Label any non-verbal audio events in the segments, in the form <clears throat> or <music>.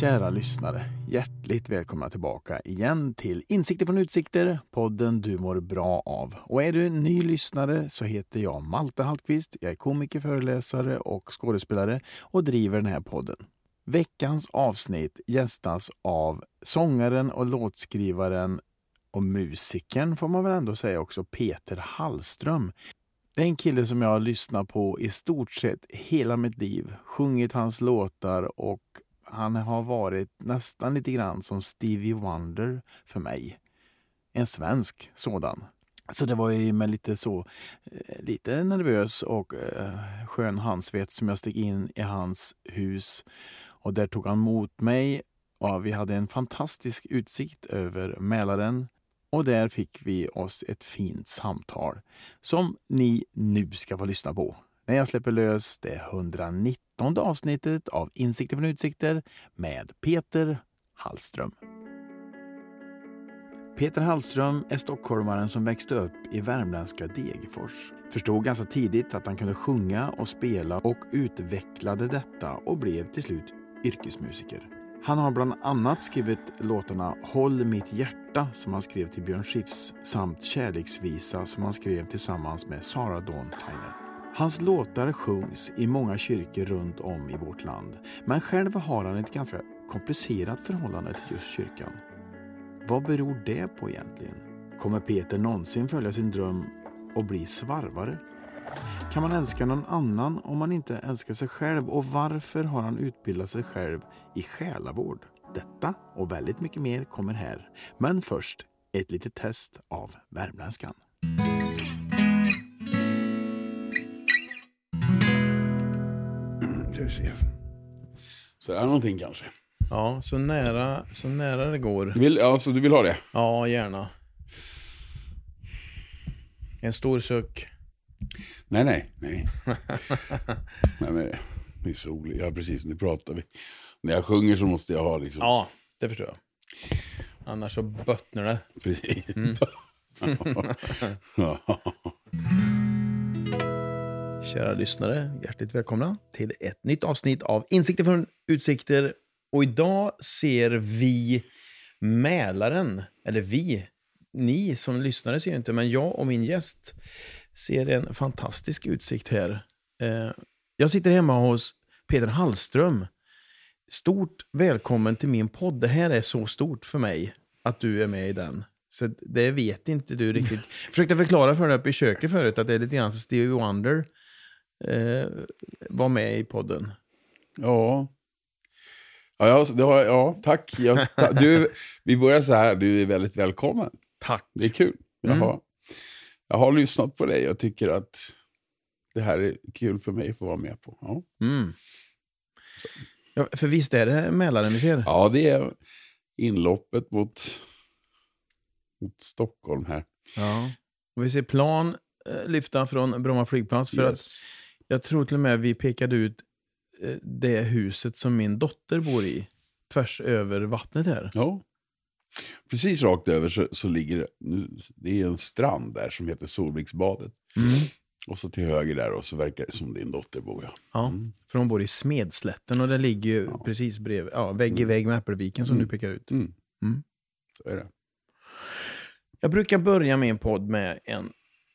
Kära lyssnare, hjärtligt välkomna tillbaka igen till Insikter från utsikter, podden du mår bra av. Och är du en ny lyssnare så heter jag Malte Hallqvist. Jag är komiker, föreläsare och skådespelare och driver den här podden. Veckans avsnitt gästas av sångaren och låtskrivaren och musikern får man väl ändå säga också, Peter Hallström. Det är en kille som jag har lyssnat på i stort sett hela mitt liv, sjungit hans låtar och han har varit nästan lite grann som Stevie Wonder för mig. En svensk sådan. Så det var ju med lite så, eh, lite nervös och eh, skön handsvett som jag steg in i hans hus. Och där tog han emot mig och vi hade en fantastisk utsikt över Mälaren. Och där fick vi oss ett fint samtal som ni nu ska få lyssna på när jag släpper lös det 119 avsnittet av Insikter från utsikter med Peter Hallström. Peter Hallström är stockholmaren som växte upp i värmländska Degerfors. Förstod ganska tidigt att han kunde sjunga och spela och utvecklade detta och blev till slut yrkesmusiker. Han har bland annat skrivit låtarna Håll mitt hjärta som han skrev till Björn Skifs samt Kärleksvisa som han skrev tillsammans med Sara Dawn Tyner. Hans låtar sjungs i många kyrkor runt om i vårt land, men själv har han ett ganska komplicerat förhållande till just kyrkan. Vad beror det på egentligen? Kommer Peter någonsin följa sin dröm och bli svarvare? Kan man älska någon annan om man inte älskar sig själv? Och varför har han utbildat sig själv i själavård? Detta och väldigt mycket mer kommer här. Men först ett litet test av värmländskan. Ska vi se. Så är någonting kanske. Ja, så nära, så nära det går. Du vill, alltså, du vill ha det? Ja, gärna. En stor suck. Nej, nej, nej. <laughs> nej men, det är så olika. Ja, precis. Nu pratar vi. När jag sjunger så måste jag ha liksom... Ja, det förstår jag. Annars så bottnar det. Precis. Mm. <laughs> Kära lyssnare, hjärtligt välkomna till ett nytt avsnitt av Insikter från utsikter. Och idag ser vi Mälaren, eller vi, ni som lyssnare ser inte, men jag och min gäst ser en fantastisk utsikt här. Eh, jag sitter hemma hos Peter Hallström. Stort välkommen till min podd. Det här är så stort för mig att du är med i den. Så det vet inte du riktigt. Jag <laughs> försökte förklara för dig uppe i köket förut att det är lite grann som Stevie Wonder eh, var med i podden. Ja. Ja, ja, det har, ja tack. Jag, ta, du, <laughs> vi börjar så här, du är väldigt välkommen. Tack. Det är kul. Jag, Mm. Jag har lyssnat på dig. Jag tycker att det här är kul för mig att få vara med på. Ja, Mm. Ja, för visst är det Mälaren vi ser? ja det är inloppet mot, mot Stockholm här. Ja. Och vi ser plan eh, lyfta från Bromma flygplats. För att Yes. jag tror till och med vi pekade ut eh, det huset som min dotter bor i. Tvärs över vattnet här. Ja. Precis rakt över så, så ligger det, nu, det är en strand där som heter Solviksbadet. Mm. Och så till höger där och så verkar det som din dotter bor. Ja. Ja, Mm. för hon bor i Smedslätten och det ligger ju Ja. precis bredvid, ja, vägg i vägg med Äppelviken som Mm. du pekar ut. Mm. Mm. Så är det. Jag brukar börja min podd med en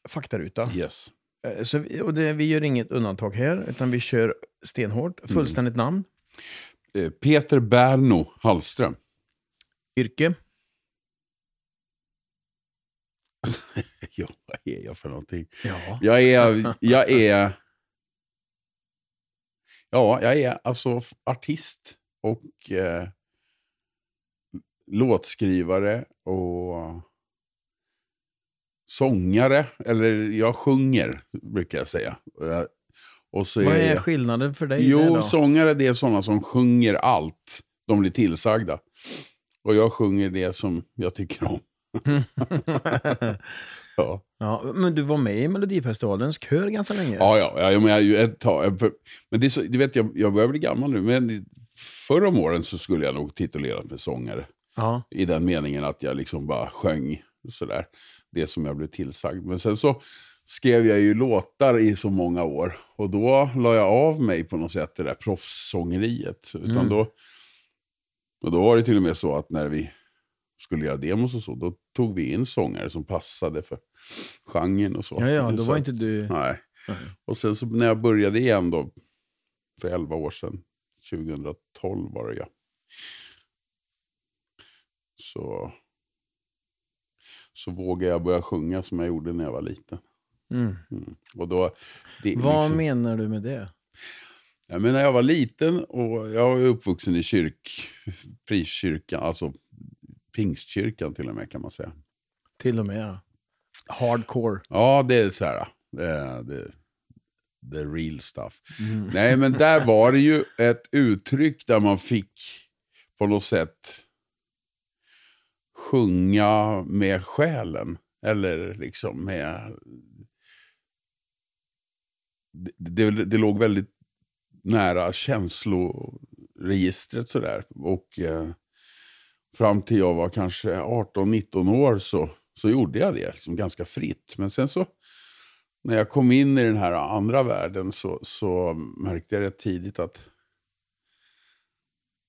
faktaruta. Yes. Eh, Så vi, och det, vi gör inget undantag här, utan vi kör stenhårt. Mm. Fullständigt namn, Eh, Peter Berno Hallström. yrke, <laughs> Ja, vad är jag för någonting? ja. Jag är, jag är, ja, jag är alltså artist och eh, låtskrivare och sångare. Eller jag sjunger, brukar jag säga. Och jag- Och så Vad är är skillnaden för dig? Jo, sångare det är sådana som sjunger allt de blir tillsagda. Och jag sjunger det som jag tycker om. <laughs> Ja. ja, men du var med i Melodifestivalens kör ganska länge. Ja, ja, ja men jag ett tag. Men det är så, du vet, jag, jag börjar bli gammal nu. Men förr om åren så skulle jag nog titulerat mig sångare. Ja. I den meningen att jag liksom bara sjöng sådär. Det som jag blev tillsagd. Men sen så skrev jag ju låtar i så många år. Och då la jag av mig på något sätt det där proffssångeriet. Utan Mm. då, och då var det till och med så att när vi skulle göra demos och så, då tog vi in sångare som passade för genren och så. Ja, ja, då var inte du... Nej. Nej. Och sen så när jag började igen då, för 11 år sedan, 2012 var det ja. Så, så vågade jag börja sjunga som jag gjorde när jag var liten. Mm. Mm. Och då, det, Vad liksom, menar du med det? ja, men när jag var liten och jag är uppvuxen i kyrk, frikyrkan, alltså pingstkyrkan till och med kan man säga. Till och med, ja. Hardcore. Ja, det är så här. Det, det, the real stuff. Mm. Nej, men där var det ju ett uttryck där man fick på något sätt sjunga med själen. Eller liksom med... Det, det, det låg väldigt nära känsloregistret sådär. Och eh, fram till jag var kanske 18-19 år så, så gjorde jag det liksom ganska fritt. Men sen så när jag kom in i den här andra världen så, så märkte jag rätt tidigt att...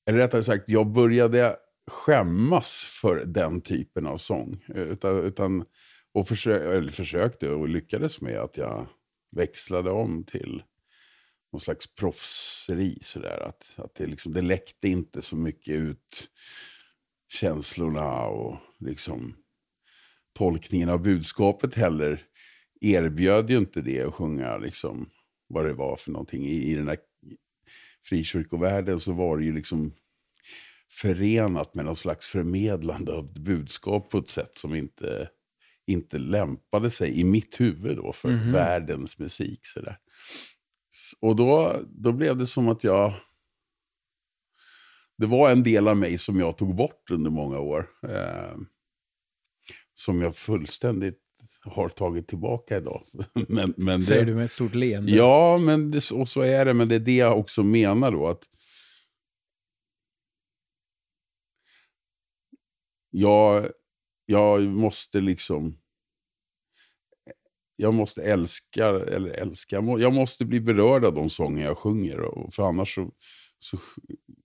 Eller rättare sagt, jag började skämmas för den typen av sång. Utan, utan, och försö eller försökte och lyckades med att jag växlade om till någon slags proffseri. Sådär. Att, att det, liksom, det läckte inte så mycket ut känslorna och liksom tolkningen av budskapet heller erbjöd ju inte det att sjunga liksom vad det var för någonting. I, i den här frikyrkovärlden så var det ju liksom förenat med någon slags förmedlande av budskap på ett sätt som inte, inte lämpade sig i mitt huvud då för Mhm. världens musik. Sådär. S- Och då, då blev det som att jag... Det var en del av mig som jag tog bort under många år. Eh, som jag fullständigt har tagit tillbaka idag. <laughs> men, men Säger det, du med ett stort leende. Ja, men det, och så är det. Men det är det jag också menar då. att jag, jag måste liksom... Jag måste älska, eller älska, jag måste bli berörd av de sånger jag sjunger. För annars så, så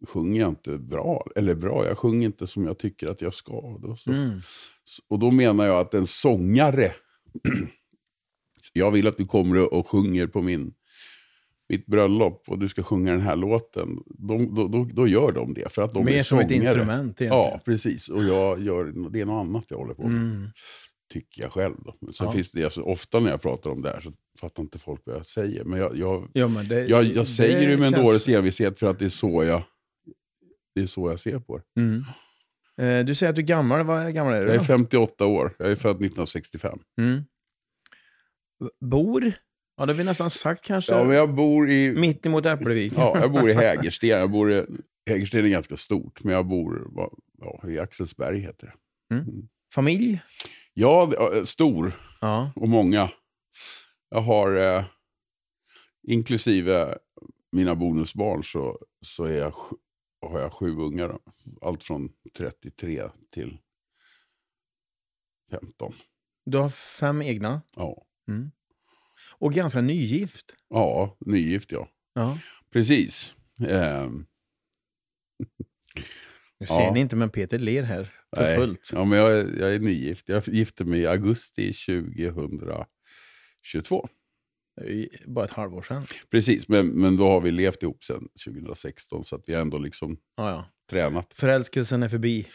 sjunger jag inte bra. Eller bra, jag sjunger inte som jag tycker att jag ska. Då, så. Mm. Och då menar jag att en sångare, <clears throat> jag vill att du kommer och sjunger på min, mitt bröllop och du ska sjunga den här låten. De, då, då, då gör de det. För att de är Mer som ett sångare. instrument Ja, egentligen. precis. Och jag gör, det är något annat jag håller på med. Mm. Tycker jag själv. Då. Men sen Ja. finns det, alltså, ofta när jag pratar om det här så fattar inte folk vad jag säger. Men jag, jag, Ja, men det, jag, jag säger det med en känns- dåres envishet för att det är så jag, det är så jag ser på det. Mm. Eh, du säger att du är gammal. Vad gammal är du? Jag är då? 58 år. Jag är född 1965. Mm. Bor? Ja, det har vi nästan sagt kanske. Ja, men jag bor i... Mitt emot Äppelvik. Ja, jag bor i <laughs> Hägersten. Jag bor i, Hägersten är ganska stort, men jag bor ja, i Axelsberg heter det. Familj? Ja, det- ja, stor Ja. och många. Jag har, eh, inklusive mina bonusbarn, så, så är jag, har jag sju ungar. Allt från 33 till 15. Du har fem egna. Ja, Och ganska nygift. ja nygift ja. Ja. Precis. Ehm, <laughs> Nu ser Ja. ni inte, men Peter ler här för Nej. fullt. Ja, men jag, är- jag är nygift. Jag gifte mig i augusti 2022. Bara ett halvår sedan. Precis, men, men då har vi levt ihop sedan 2016 så att vi har ändå liksom Ja, ja. tränat. Förälskelsen är förbi.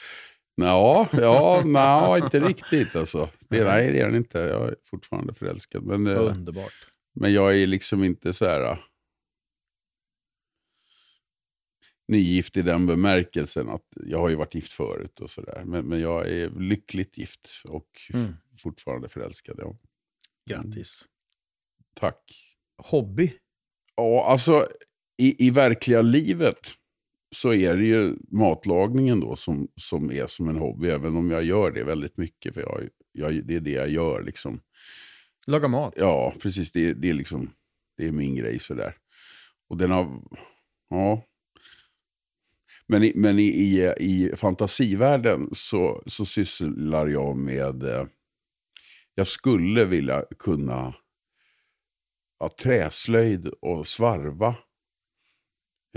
Ja, ja, nej, inte riktigt alltså. Det, nej, det är den inte. Jag är fortfarande förälskad. Men, eh, Underbart. men jag är liksom inte så här... eh, Nygift i den bemärkelsen att jag har ju varit gift förut och sådär. Men, men jag är lyckligt gift och Mm. fortfarande förälskad. Ja. Grattis. Tack. Hobby? Ja, alltså i, i verkliga livet så är det ju matlagningen då som, som är som en hobby. Även om jag gör det väldigt mycket. För jag, jag, det är det jag gör liksom. Laga mat? Ja, precis. Det, det är liksom det är min grej sådär. Och den har, ja. Men i, men i, i, i fantasivärlden så, så sysslar jag med, eh, jag skulle vilja kunna ja, träslöjd och svarva.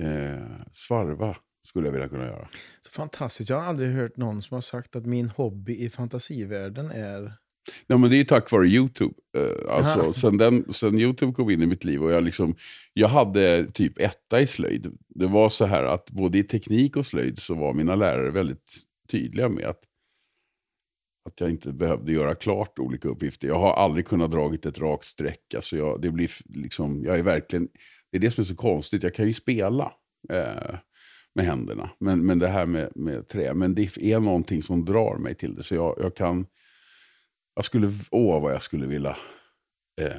Eh, svarva skulle jag vilja kunna göra. Så fantastiskt. Jag har aldrig hört någon som har sagt att min hobby i fantasivärlden är... Ja, men det är tack vare YouTube. Eh, alltså, sen, den, sen YouTube kom in i mitt liv och jag, liksom, jag hade typ etta i slöjd. Det var så här att både i teknik och slöjd så var mina lärare väldigt tydliga med att, att jag inte behövde göra klart olika uppgifter. Jag har aldrig kunnat dragit ett rakt streck. Alltså jag, det blir liksom, jag är verkligen, det är det som är så konstigt. Jag kan ju spela eh, med händerna, men, men det här med, med trä, men det är någonting som drar mig till det. Så jag, jag kan, jag skulle, åh vad jag skulle vilja. Eh,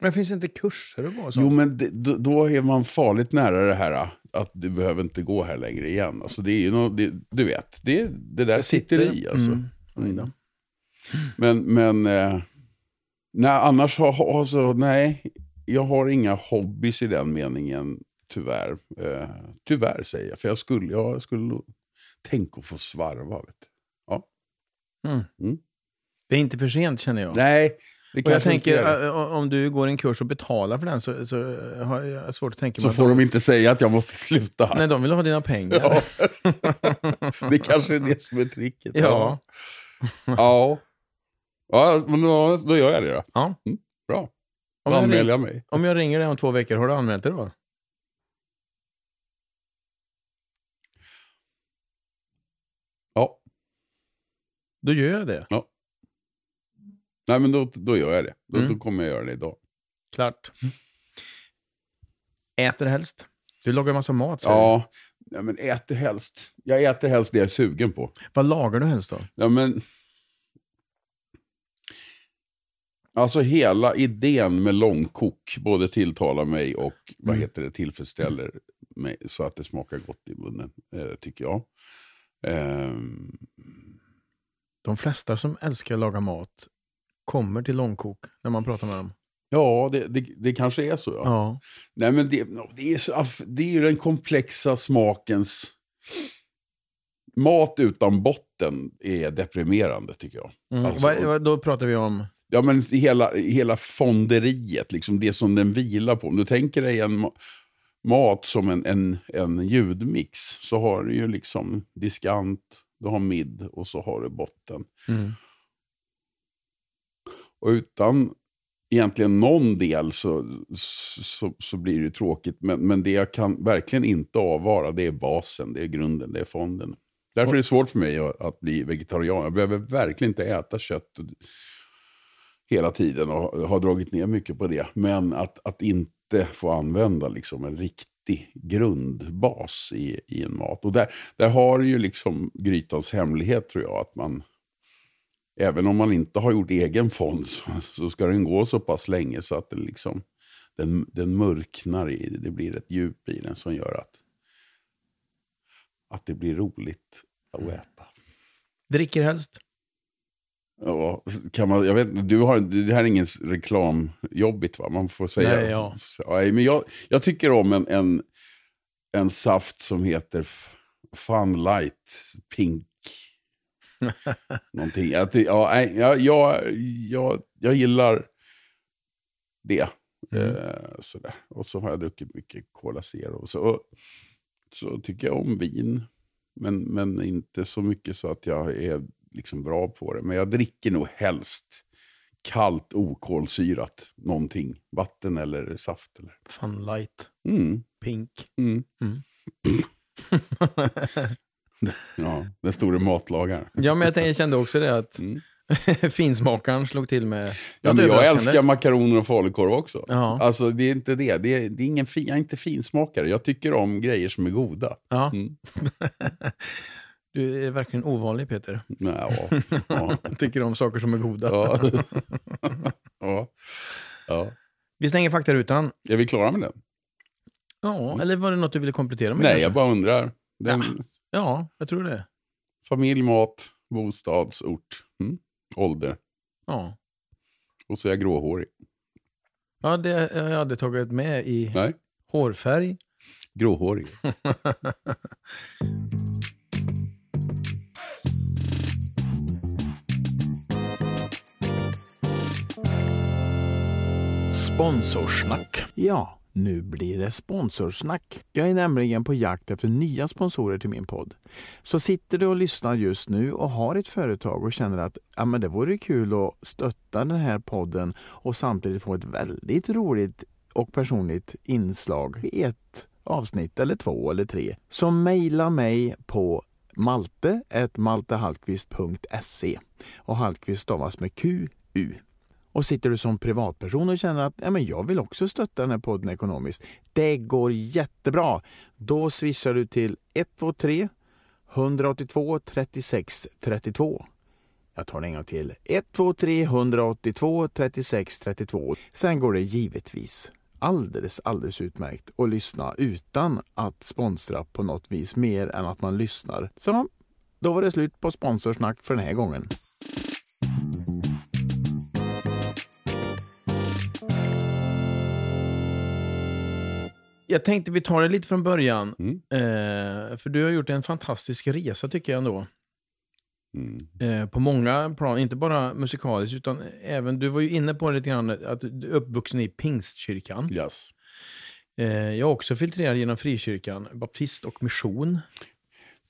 Men finns det inte kurser och så? jo men det, då, då är man farligt nära det här att du behöver inte gå här längre igen. Alltså det är ju något, det, du vet, det, det där sitter, i alltså. Mm. Då. Men, men eh, nej, annars har, alltså, nej, jag har inga hobbys i den meningen tyvärr. Eh, tyvärr säger jag, för jag skulle, jag skulle tänka att få svarva. Vet du. Det är inte för sent känner jag. Nej, och jag tänker, äh, om du går en kurs och betalar för den så, så har jag svårt att tänka Så mig att får de inte säga att jag måste sluta. Nej, de vill ha dina pengar. Ja. <laughs> det kanske är det som är tricket. Ja. Ja. <laughs> Ja, men då, då gör jag det då. Ja. Mm, bra. Om Då anmäler jag mig. om jag ringer dig om två veckor, har du anmält dig då? Ja. Då gör jag det. Nej, men då, då gör jag det. Då, Mm. då kommer jag göra det idag. Klart. Äter helst? Du lagar massa mat. Ja, ja, men äter helst. Jag äter helst det jag är sugen på. Vad lagar du helst då? Ja, men... Alltså hela idén med långkok både tilltalar mig och vad Mm. heter det, tillfredsställer mig så att det smakar gott i munnen, eh, tycker jag. Ehm, De flesta som älskar att laga mat kommer till långkok när man pratar med dem. Ja, det, det, det kanske är så. Ja. Ja. Nej, men det, det, är så, det är ju den komplexa smakens... Mat utan botten är deprimerande, tycker jag. Mm. Alltså- vad, då pratar vi om... Ja, men hela, hela fonderiet, liksom det som den vilar på. Om du tänker dig en ma- mat som en, en, en ljudmix, så har du ju liksom diskant, du har mid och så har du botten. Mm. Och utan egentligen någon del så, så, så blir det ju tråkigt. Men, men det jag kan verkligen inte avvara, det är basen, det är grunden, det är fonden. Därför är det svårt för mig att, att bli vegetarian. Jag behöver verkligen inte äta kött hela tiden och har dragit ner mycket på det. Men att, att inte få använda liksom en riktig grundbas i, i en mat. Och där, där har ju liksom grytans hemlighet tror jag. Att man, även om man inte har gjort egen fond så, så ska den gå så pass länge så att den, liksom, den, den mörknar i det. Det blir ett djup i den som gör att, att det blir roligt att äta. Dricker helst? Ja, kan man, jag vet, du har, det här är ingen reklamjobbigt va? Man får säga. Nej, ja. nej, men jag, jag tycker om en, en, en saft som heter Fun Light Pink. <laughs> Någonting. Jag, ja, jag, jag, jag, jag gillar det. Mm. Eh, sådär. Och så har jag druckit mycket Cola Zero. Och så, och, så tycker jag om vin. Men, men inte så mycket så att jag är liksom bra på det. Men jag dricker nog helst kallt okolsyrat någonting. Vatten eller saft. Eller. Fun light. Mm, Pink. mm. Mm. <laughs> <laughs> Ja, den store matlagaren. ja, men jag, tänkte, jag kände också det att Mm. <laughs> finsmakaren slog till med... Ja, men jag älskar makaroner och falukorv också. Ja. Alltså det är inte det. det, är, det är ingen fin, jag är inte finsmakare. Jag tycker om grejer som är goda. Ja. Mm. <laughs> Du är verkligen ovanlig Peter. Ja, ja, <laughs> Tycker om saker som är goda. ja. ja. ja. Vi stänger faktarutan. Är vi klara med den? Ja, eller var det något du ville komplettera med? Nej, kanske? jag bara undrar. Den, Ja, jag tror det. Familj, mat, bostadsort, mm. ålder. Ja. Och så är jag gråhårig. ja, det jag hade tagit med i Nej, hårfärg. gråhårig. <laughs> Sponsorsnack. Ja, nu blir det sponsorsnack. Jag är nämligen på jakt efter nya sponsorer till min podd. Så sitter du och lyssnar just nu och har ett företag och känner att ja, men det vore kul att stötta den här podden och samtidigt få ett väldigt roligt och personligt inslag i ett avsnitt eller två eller tre. Så mejla mig på malte.maltehallqvist.se och Hallqvist stavas med QU. Och sitter du som privatperson och känner att ja, men jag vill också stötta den här podden ekonomiskt. Det går jättebra. Då swishar du till 123 182 36 32. Jag tar den en gång till. 123 182 36 32. Sen går det givetvis alldeles, alldeles utmärkt att lyssna utan att sponsra på något vis mer än att man lyssnar. Så då var det slut på sponsorsnack för den här gången. Jag tänkte vi tar det lite från början. Mm. Eh, för du har gjort en fantastisk resa tycker jag ändå. Mm. Eh, på många plan, inte bara musikaliskt utan även, du var ju inne på det lite grann, att du är uppvuxen i Pingstkyrkan. Yes. Eh, jag är också filtrerad genom Frikyrkan, baptist och mission.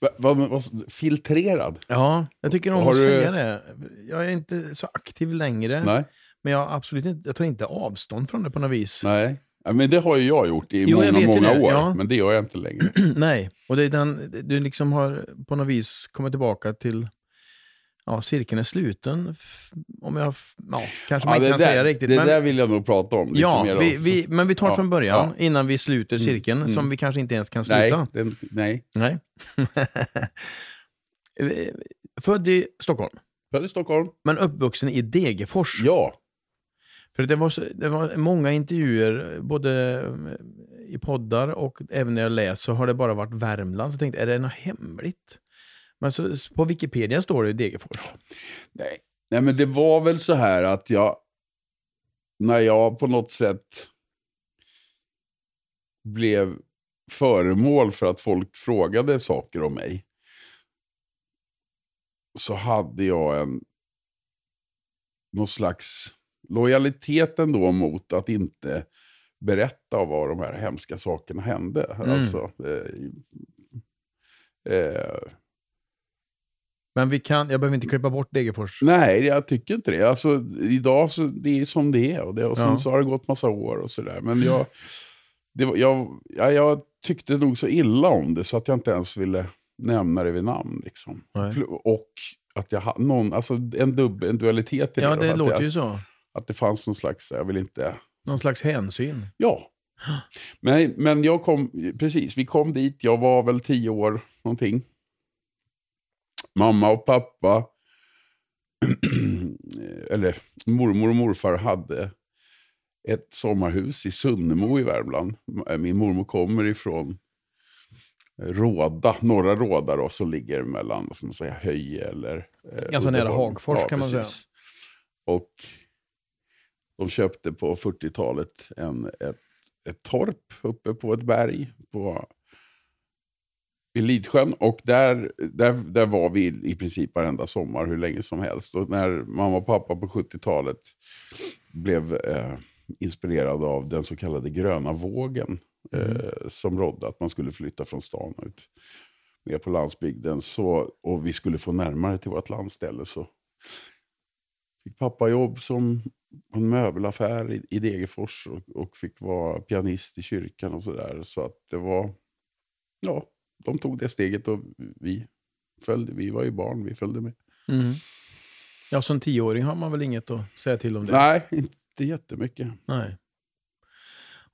Va, va, va, filtrerad? Ja, jag tycker om att du- säga det. Jag är inte så aktiv längre, Nej. men jag, absolut inte, jag tar inte avstånd från det på något vis. Nej. Ja, men det har ju jag gjort i Jo, många, många det, år. ja. Men det gör jag inte längre. <clears throat> Nej, och det är den, du liksom har på något vis kommit tillbaka till, ja, cirkeln är sluten. Om jag, ja, kanske man Ja, inte det kan där, säga riktigt. det men, där vill jag nog prata om. Ja, vi, vi, men vi tar Ja, från början, ja. innan vi sluter cirkeln, mm. som vi kanske inte ens kan nej, sluta. den, nej. Nej. <laughs> Född i Stockholm, Född i Stockholm. men uppvuxen i Degerfors. Ja. För det var, så, det var många intervjuer, både eh, i poddar och även när jag läser, så har det bara varit Värmland. Så jag tänkte, är det något hemligt? Men så, på Wikipedia står det Degerfors. Nej. nej, men det var väl så här att jag, när jag på något sätt blev föremål för att folk frågade saker om mig, så hade jag en någon slags lojalitet ändå mot att inte berätta vad de här hemska sakerna hände. Mm. Alltså, eh, eh, Men vi kan, jag behöver inte klippa bort Degerfors. Nej, jag tycker inte det. Alltså, idag så det är som det är. Och, det, och sen Ja. så har det gått massa år och sådär. Men jag, det var, jag, ja, jag tyckte nog så illa om det så att jag inte ens ville nämna det vid namn. Liksom. Och att jag hade någon, alltså en, dubb, en dualitet i Ja, det. det att, låter jag, ju så. Att det fanns någon slags, jag vill inte... Någon slags hänsyn. Ja. Men, men jag kom, precis, vi kom dit, jag var väl tio år någonting. Mamma och pappa, <clears throat> eller mormor och morfar hade ett sommarhus i Sunnemo i Värmland. Min mormor kommer ifrån Råda, norra Råda då, som ligger mellan, vad ska man säga, Höje eller... eh, Ganska nära Uddeholm. Hagfors, kan man säga. Och de köpte på 40-talet en, ett, ett torp uppe på ett berg på, i Lidsjön. Och där, där, där var vi i princip varenda sommar hur länge som helst. Och när mamma och pappa på 70-talet blev eh, inspirerade av den så kallade gröna vågen eh, som rådde, att man skulle flytta från stan ut mer på landsbygden. Så, och vi skulle få närmare till vårt landställe. Så fick pappa jobb som en möbelaffär i, i Degerfors och, och fick vara pianist i kyrkan och sådär. Så att det var, ja, de tog det steget och vi följde, vi var ju barn, vi följde med. Mm. Ja, som tioåring har man väl inget att säga till om det? Nej, inte jättemycket. Nej.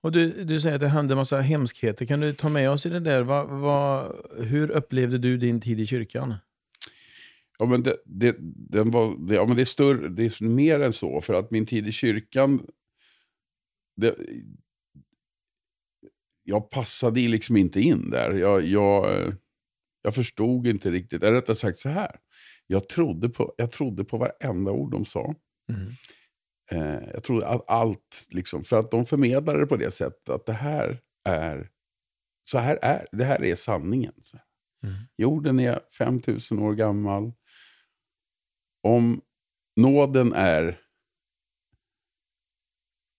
Och du, du säger att det hände en massa hemskheter. Kan du ta med oss i det där? Va, va, hur upplevde du din tid i kyrkan? Ja, men det, det, den var, det, ja, men det, är större, det är mer än så. För att min tid i kyrkan... Det, jag passade liksom inte in där. Jag, jag, jag förstod inte riktigt. Eller rättare sagt så här. Jag trodde, på, jag trodde på varenda ord de sa. Mm. Eh, jag trodde att allt, liksom, för att de förmedlade det på det sättet att det här är, så här är, det här är sanningen. Mm. Jorden är 5000 år gammal. Om nåden är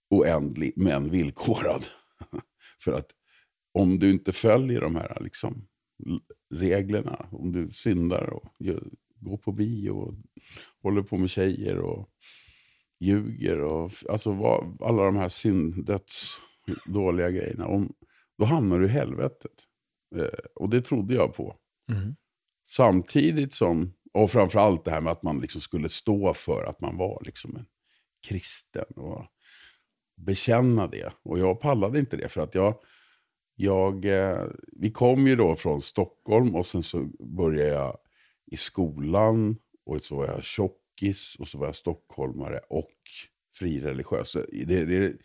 oändlig men villkorad. <laughs> För att om du inte följer de här liksom, reglerna, om du syndar och går på bio och håller på med tjejer och ljuger och alltså vad, alla de här syndets dåliga grejerna. Om, då hamnar du i helvetet. Eh, och det trodde jag på. Mm. Samtidigt som, och framförallt det här med att man liksom skulle stå för att man var liksom en kristen. Och bekänna det. Och jag pallade inte det för att jag, jag eh, vi kom ju då från Stockholm och sen så började jag i skolan och så var jag tjockis och så var jag stockholmare och frireligiös. Det, det, det, det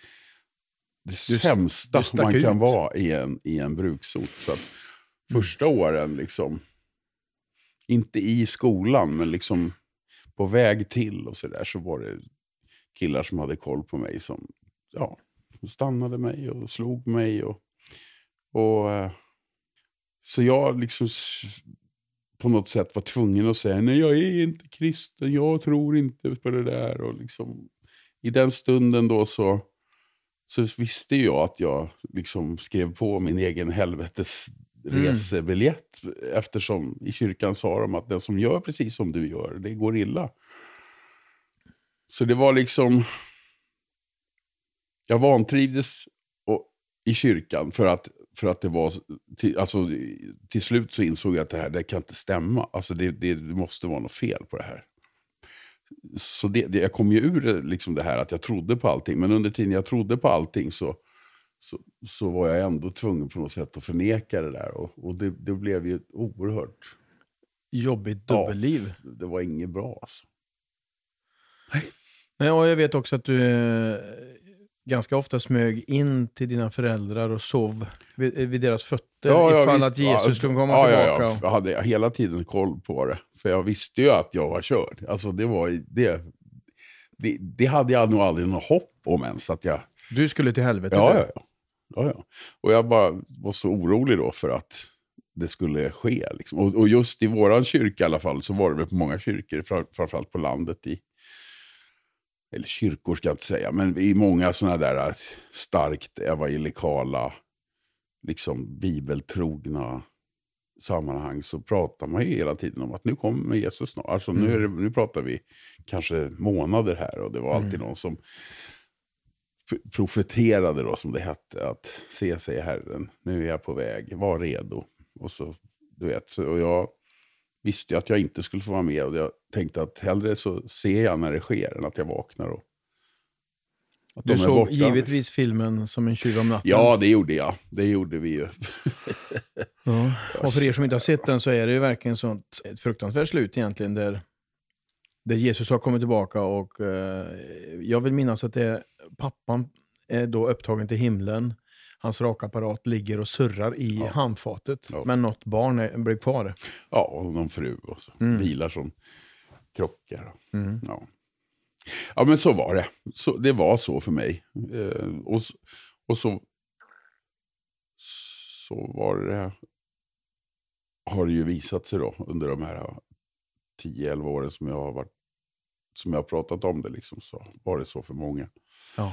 Du- sämsta du som man kan ut. vara i en, i en bruksort. Så att första åren, liksom, inte i skolan, men liksom på väg till och så där så var det killar som hade koll på mig som ja, stannade mig och slog mig. Och, och, eh, så jag liksom på något sätt var tvungen att säga nej jag är inte kristen, jag tror inte på det där. Och liksom, I den stunden då så, så visste jag att jag liksom skrev på min egen helvetes Mm. resebiljett. Eftersom i kyrkan sa de att den som gör precis som du gör, det går illa. Så det var liksom... Jag vantrivdes och, i kyrkan för att, för att det var... Till, alltså, till slut så insåg jag att det här det kan inte stämma. Alltså det, det, det måste vara något fel på det här. Så det, det, jag kom ju ur liksom det här att jag trodde på allting. Men under tiden jag trodde på allting så, så, så var jag ändå tvungen på något sätt att förneka det där. Och, och det, det blev ju ett oerhört... Jobbigt Ja. dubbelliv. Det var inget bra alltså. Nej, och jag vet också att du eh, ganska ofta smög in till dina föräldrar och sov vid, vid deras fötter ifall visst. att Jesus Ja, skulle komma ja, tillbaka. Ja, ja. Jag hade hela tiden koll på det. För jag visste ju att jag var körd. Alltså det var det, det, det hade jag nog aldrig något hopp om ens. Att jag, Du skulle till helvetet. ja, ja, ja. Ja, ja. Och jag bara var så orolig då för att det skulle ske. Liksom. Och, och just i våran kyrka i alla fall så var det väl på många kyrkor, fram- framförallt på landet i eller kyrkor ska jag inte säga, men i många sådana där starkt evangelikala, liksom bibeltrogna sammanhang så pratar man ju hela tiden om att nu kommer Jesus snart. Alltså nu, är det, nu pratar vi kanske månader här och det var alltid någon som profeterade då som det hette att se sig Herren, nu är jag på väg, var redo. Och så, du vet, så, och jag visste ju att jag inte skulle få vara med och jag tänkte att hellre så ser jag när det sker än att jag vaknar och Du såg borta. givetvis filmen som en tjuv om natten. Ja, det gjorde jag. Det gjorde vi ju. <laughs> Ja. Och för er som inte har sett den så är det ju verkligen sånt, ett fruktansvärt slut egentligen där, där Jesus har kommit tillbaka och eh, jag vill minnas att det är, pappan är då upptagen till himlen. Hans rakapparat ligger och surrar i Ja. handfatet. Ja. Men något barn är, blev kvar. Ja, och någon fru och så. Mm. Bilar som krockar. Mm. Ja. ja, men så var det. Så, det var så för mig. Eh, och, och så, så var det, har det ju visat sig då under de här 10-11 åren som jag har varit som jag har pratat om det, liksom, så var det så för många. Ja.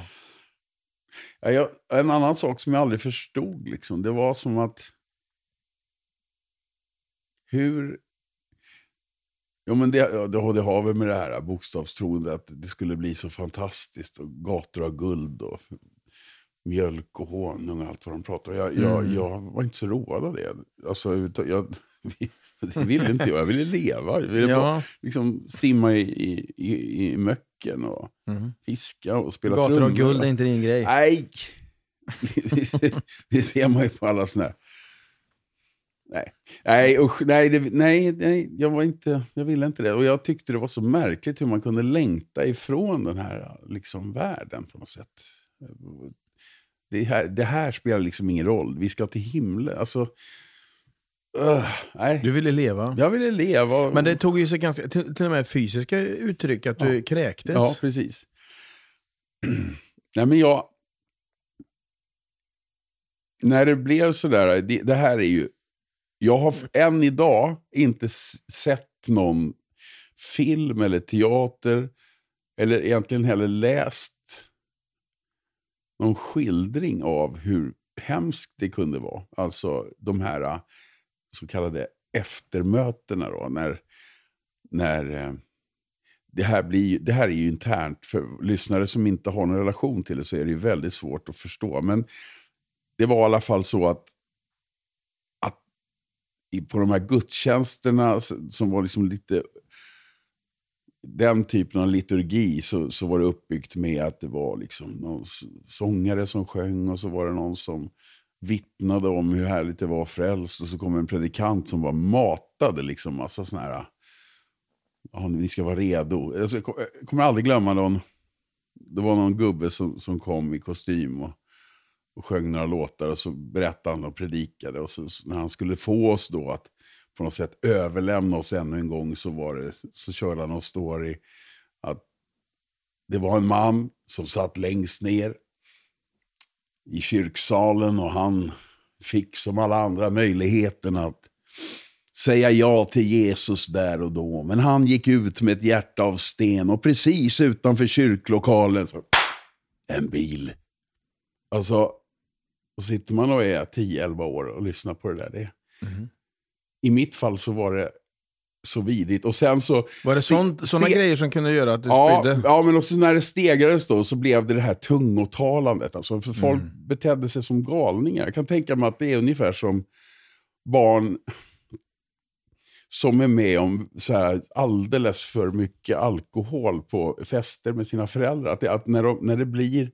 Ja, jag, en annan sak som jag aldrig förstod, liksom, det var som att hur... Jo, men det, ja, det, har- det har väl med det här bokstavstroende att det skulle bli så fantastiskt och gator av guld och mjölk och honung och allt vad de pratar om. Jag, jag, Mm. jag var inte så road av det. Alltså, jag, <laughs> det ville inte jag. Jag ville leva. Jag ville bara Ja. liksom, simma i, i, i, i möcken och Mm. fiska och spela Gator trummor. av guld är inte din grej. Nej! <laughs> det ser man ju på alla såna här. Nej, nej, usch, nej, det, nej, nej jag, var inte, jag ville inte det. Och jag tyckte det var så märkligt hur man kunde längta ifrån den här liksom, världen på något sätt. Det här, det här spelar liksom ingen roll. Vi ska till himlen. Alltså, uh, nej. Du ville leva. Jag ville leva. Men det tog ju sig ganska, till, till och med fysiska uttryck, att du Ja. kräktes. Ja, precis. <clears throat> Nej, men jag... När det blev sådär, det, det här är ju... Jag har än idag inte sett någon film eller teater, eller egentligen heller läst någon skildring av hur hemskt det kunde vara. Alltså de här så kallade eftermötena då, när, när eh, det här, blir, det här är ju internt. För lyssnare som inte har någon relation till det så är det ju väldigt svårt att förstå. Men det var i alla fall så att, att på de här gudstjänsterna som var liksom lite den typen av liturgi så, så var det uppbyggt med att det var liksom någon sångare som sjöng och så var det någon som vittnade om hur härligt det var frälst och så kom en predikant som var matade liksom massa sådana här ja, ni ska vara redo. Alltså, jag kommer aldrig glömma någon, det var någon gubbe som, som kom i kostym och, och sjöng några låtar och så berättade han och predikade. Och så, när han skulle få oss då att på något sätt överlämna oss ännu en gång så, var det, så körde han någon story att det var en man som satt längst ner i kyrksalen och han fick som alla andra möjligheten att säga ja till Jesus där och då. Men han gick ut med ett hjärta av sten och precis utanför kyrklokalen så en bil. Alltså, och sitter man och är 10-11 år och lyssnar på det där. Det, mm. I mitt fall så var det så vidrigt. Och sen så... Var det sådana grejer som kunde göra att du ja, spydde? Ja, men också när det stegrades då så blev det det här tungotalandet. Alltså, för folk mm. betedde sig som galningar. Jag kan tänka mig att det är ungefär som barn som är med om så här alldeles för mycket alkohol på fester med sina föräldrar. Att, det, att när, de, när det blir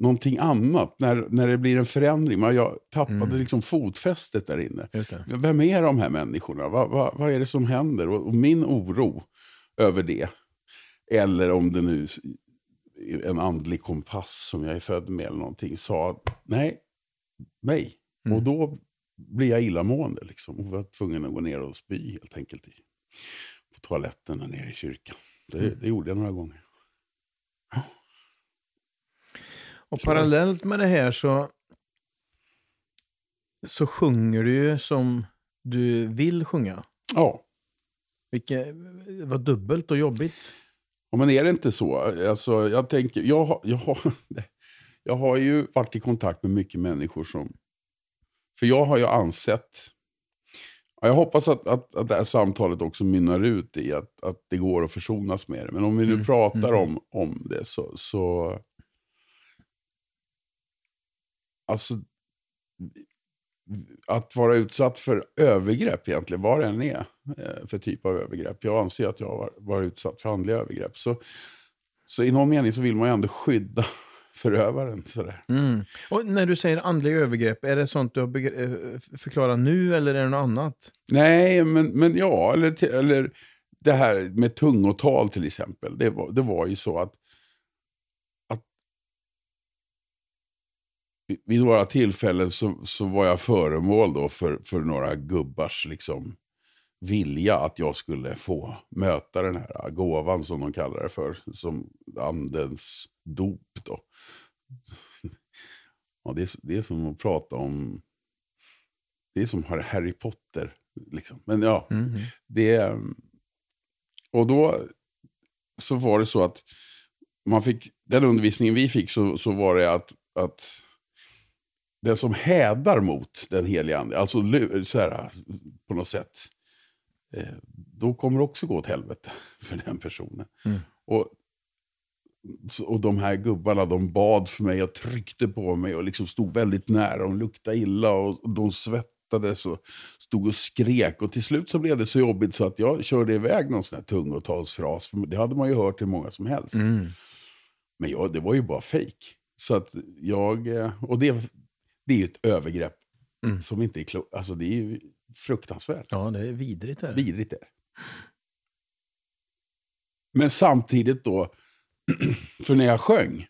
någonting annat, när, när det blir en förändring. Jag tappade mm. liksom fotfästet där inne. Vem är de här människorna? Va, va, vad är det som händer? Och, och, min oro över det, eller om det nu en andlig kompass som jag är född med eller någonting, sa nej, nej. Mm. Och då blir jag illamående. Liksom, och var tvungen att gå ner och spy helt enkelt i, på toaletten nere i kyrkan. Det, mm. det gjorde jag några gånger. Och parallellt med det här så, så sjunger du ju som du vill sjunga. Ja. Vilket var dubbelt och jobbigt. Ja, men är det inte så? Alltså, jag, tänker, jag, jag, har, <laughs> jag har ju varit i kontakt med mycket människor som för jag har ju ansett, jag hoppas att, att, att det här samtalet också mynnar ut i att, att det går att försonas med det. Men om vi nu mm. pratar mm. Om, om det så, så... Alltså, att vara utsatt för övergrepp egentligen, vad det än är eh, för typ av övergrepp. Jag anser att jag har varit utsatt för andliga övergrepp. Så, så i någon mening så vill man ju ändå skydda <laughs> förövaren. Sådär. Mm. Och när du säger andliga övergrepp, är det sånt du har eh, förklarat nu eller är det något annat? Nej, men, men ja, eller, eller det här med tungotal till exempel. Det var, det var ju så att, att vid några tillfällen så, så var jag föremål då för, för några gubbars liksom, vilja att jag skulle få möta den här gåvan som de kallar det för. Som andens dop då. <laughs> Ja, det, är, det är som att prata om... Det är som Harry Potter. Liksom. Men ja, mm. det... Och då så var det så att man fick, den undervisningen vi fick så, så var det att, att den som hädar mot den heliga ande, alltså så här, på något sätt, eh, då kommer det också gå åt helvete <laughs> för den personen. Mm. Och och de här gubbarna de bad för mig och tryckte på mig och liksom stod väldigt nära. De luktade illa och de svettades och stod och skrek. Och till slut så blev det så jobbigt så att jag körde iväg någon sån här tungotalsfras. Det hade man ju hört till många som helst. Mm. Men jag, det var ju bara fejk. Så att jag, eh, och det, det är ju ett övergrepp mm. som inte är klokt. Alltså det är ju fruktansvärt. Ja, det är vidrigt. Är Vidrigt är Men samtidigt då, <clears throat> för när jag sjöng,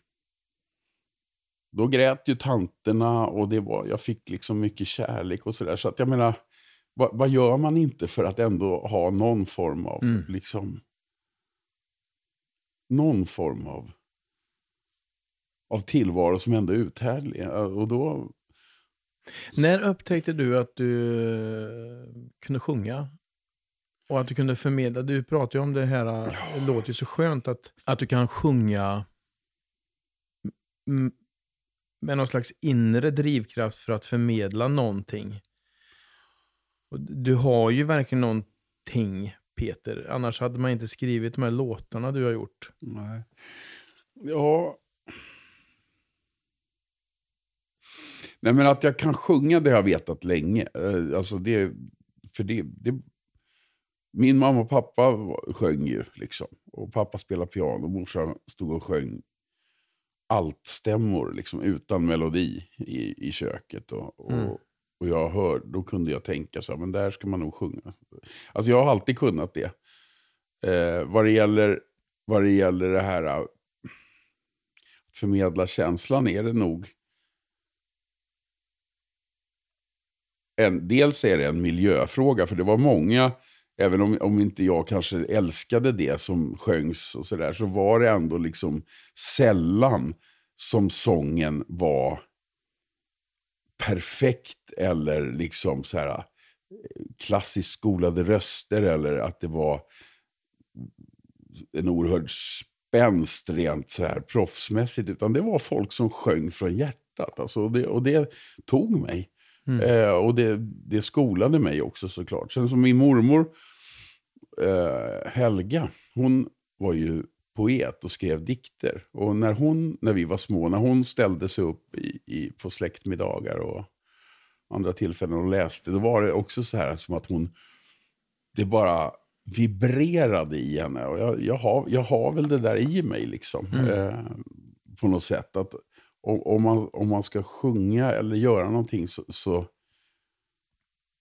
då grät ju tanterna och det var, jag fick liksom mycket kärlek och sådär. Så att jag menar, vad, vad, gör man inte för att ändå ha någon form av, mm. liksom, någon form av, av tillvaro som ändå är uthärdlig. Och då... När upptäckte du att du kunde sjunga och att du kunde förmedla, du pratar ju om det här, ja. det låter ju så skönt att, att du kan sjunga med någon slags inre drivkraft för att förmedla någonting. Du har ju verkligen någonting, Peter. Annars hade man inte skrivit de här låtarna du har gjort. Nej. Ja. Nej, men att jag kan sjunga det har jag vetat länge. Eh, Alltså det, för det, det, min mamma och pappa sjöng ju. Liksom. Och pappa spelade piano och morsan stod och sjöng altstämmor liksom, utan melodi i, i köket. Och, och, Mm. och jag hör, då kunde jag tänka så här, men där ska man nog sjunga. Alltså jag har alltid kunnat det. Eh, vad, det gäller, vad det gäller det här att förmedla känslan är det nog en, dels är det en miljöfråga, för det var många, även om, om inte jag kanske älskade det som sjöngs och sådär, så var det ändå liksom sällan som sången var perfekt eller liksom så här klassiskt skolade röster eller att det var en oerhörd spänst rent så här proffsmässigt, utan det var folk som sjöng från hjärtat. Alltså, och, det, och det tog mig. Eh, och det, det skolade mig också såklart. Sen som min mormor, eh, Helga, hon var ju poet och skrev dikter. Och när, hon, när vi var små, när hon ställde sig upp i, i, på släktmiddagar och andra tillfällen och läste, då var det också så här som att hon, det bara vibrerade i henne. Och jag, jag, har, jag har väl det där i mig liksom. Eh, på något sätt. Att, om, om, man, om man ska sjunga eller göra någonting så, så,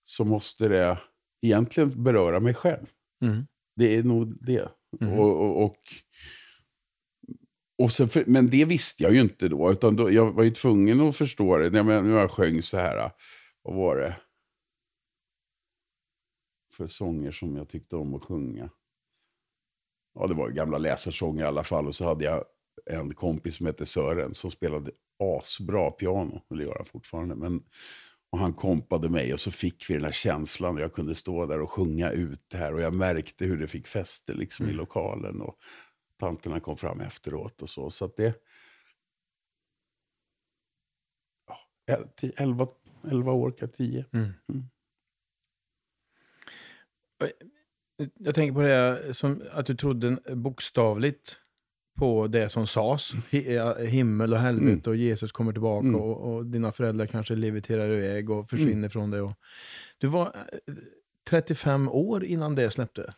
så måste det egentligen beröra mig själv. Mm. Det är nog det. Mm. Och, och, och, och för, men det visste jag ju inte då. Utan då, jag var ju tvungen att förstå det. När jag, när jag sjöng så här, vad var det? För sånger som jag tyckte om att sjunga. Ja, det var ju gamla läsarsånger i alla fall. Och så hade jag en kompis som hette Sören som spelade asbra piano. Det gör han fortfarande. Men, och han kompade mig och så fick vi den här känslan. Och jag kunde stå där och sjunga ut det här. Och jag märkte hur det fick fäste liksom, i lokalen. Och tanterna kom fram efteråt och så. Så att det... Ja, el- ti- elva, elva år, kanske tio. Jag tänker på det som att du trodde bokstavligt på det som sades. Himmel och helvete och Jesus kommer tillbaka Mm. och, och dina föräldrar kanske leviterar iväg och försvinner från dig. Och, du var eh, 35 år innan det släppte.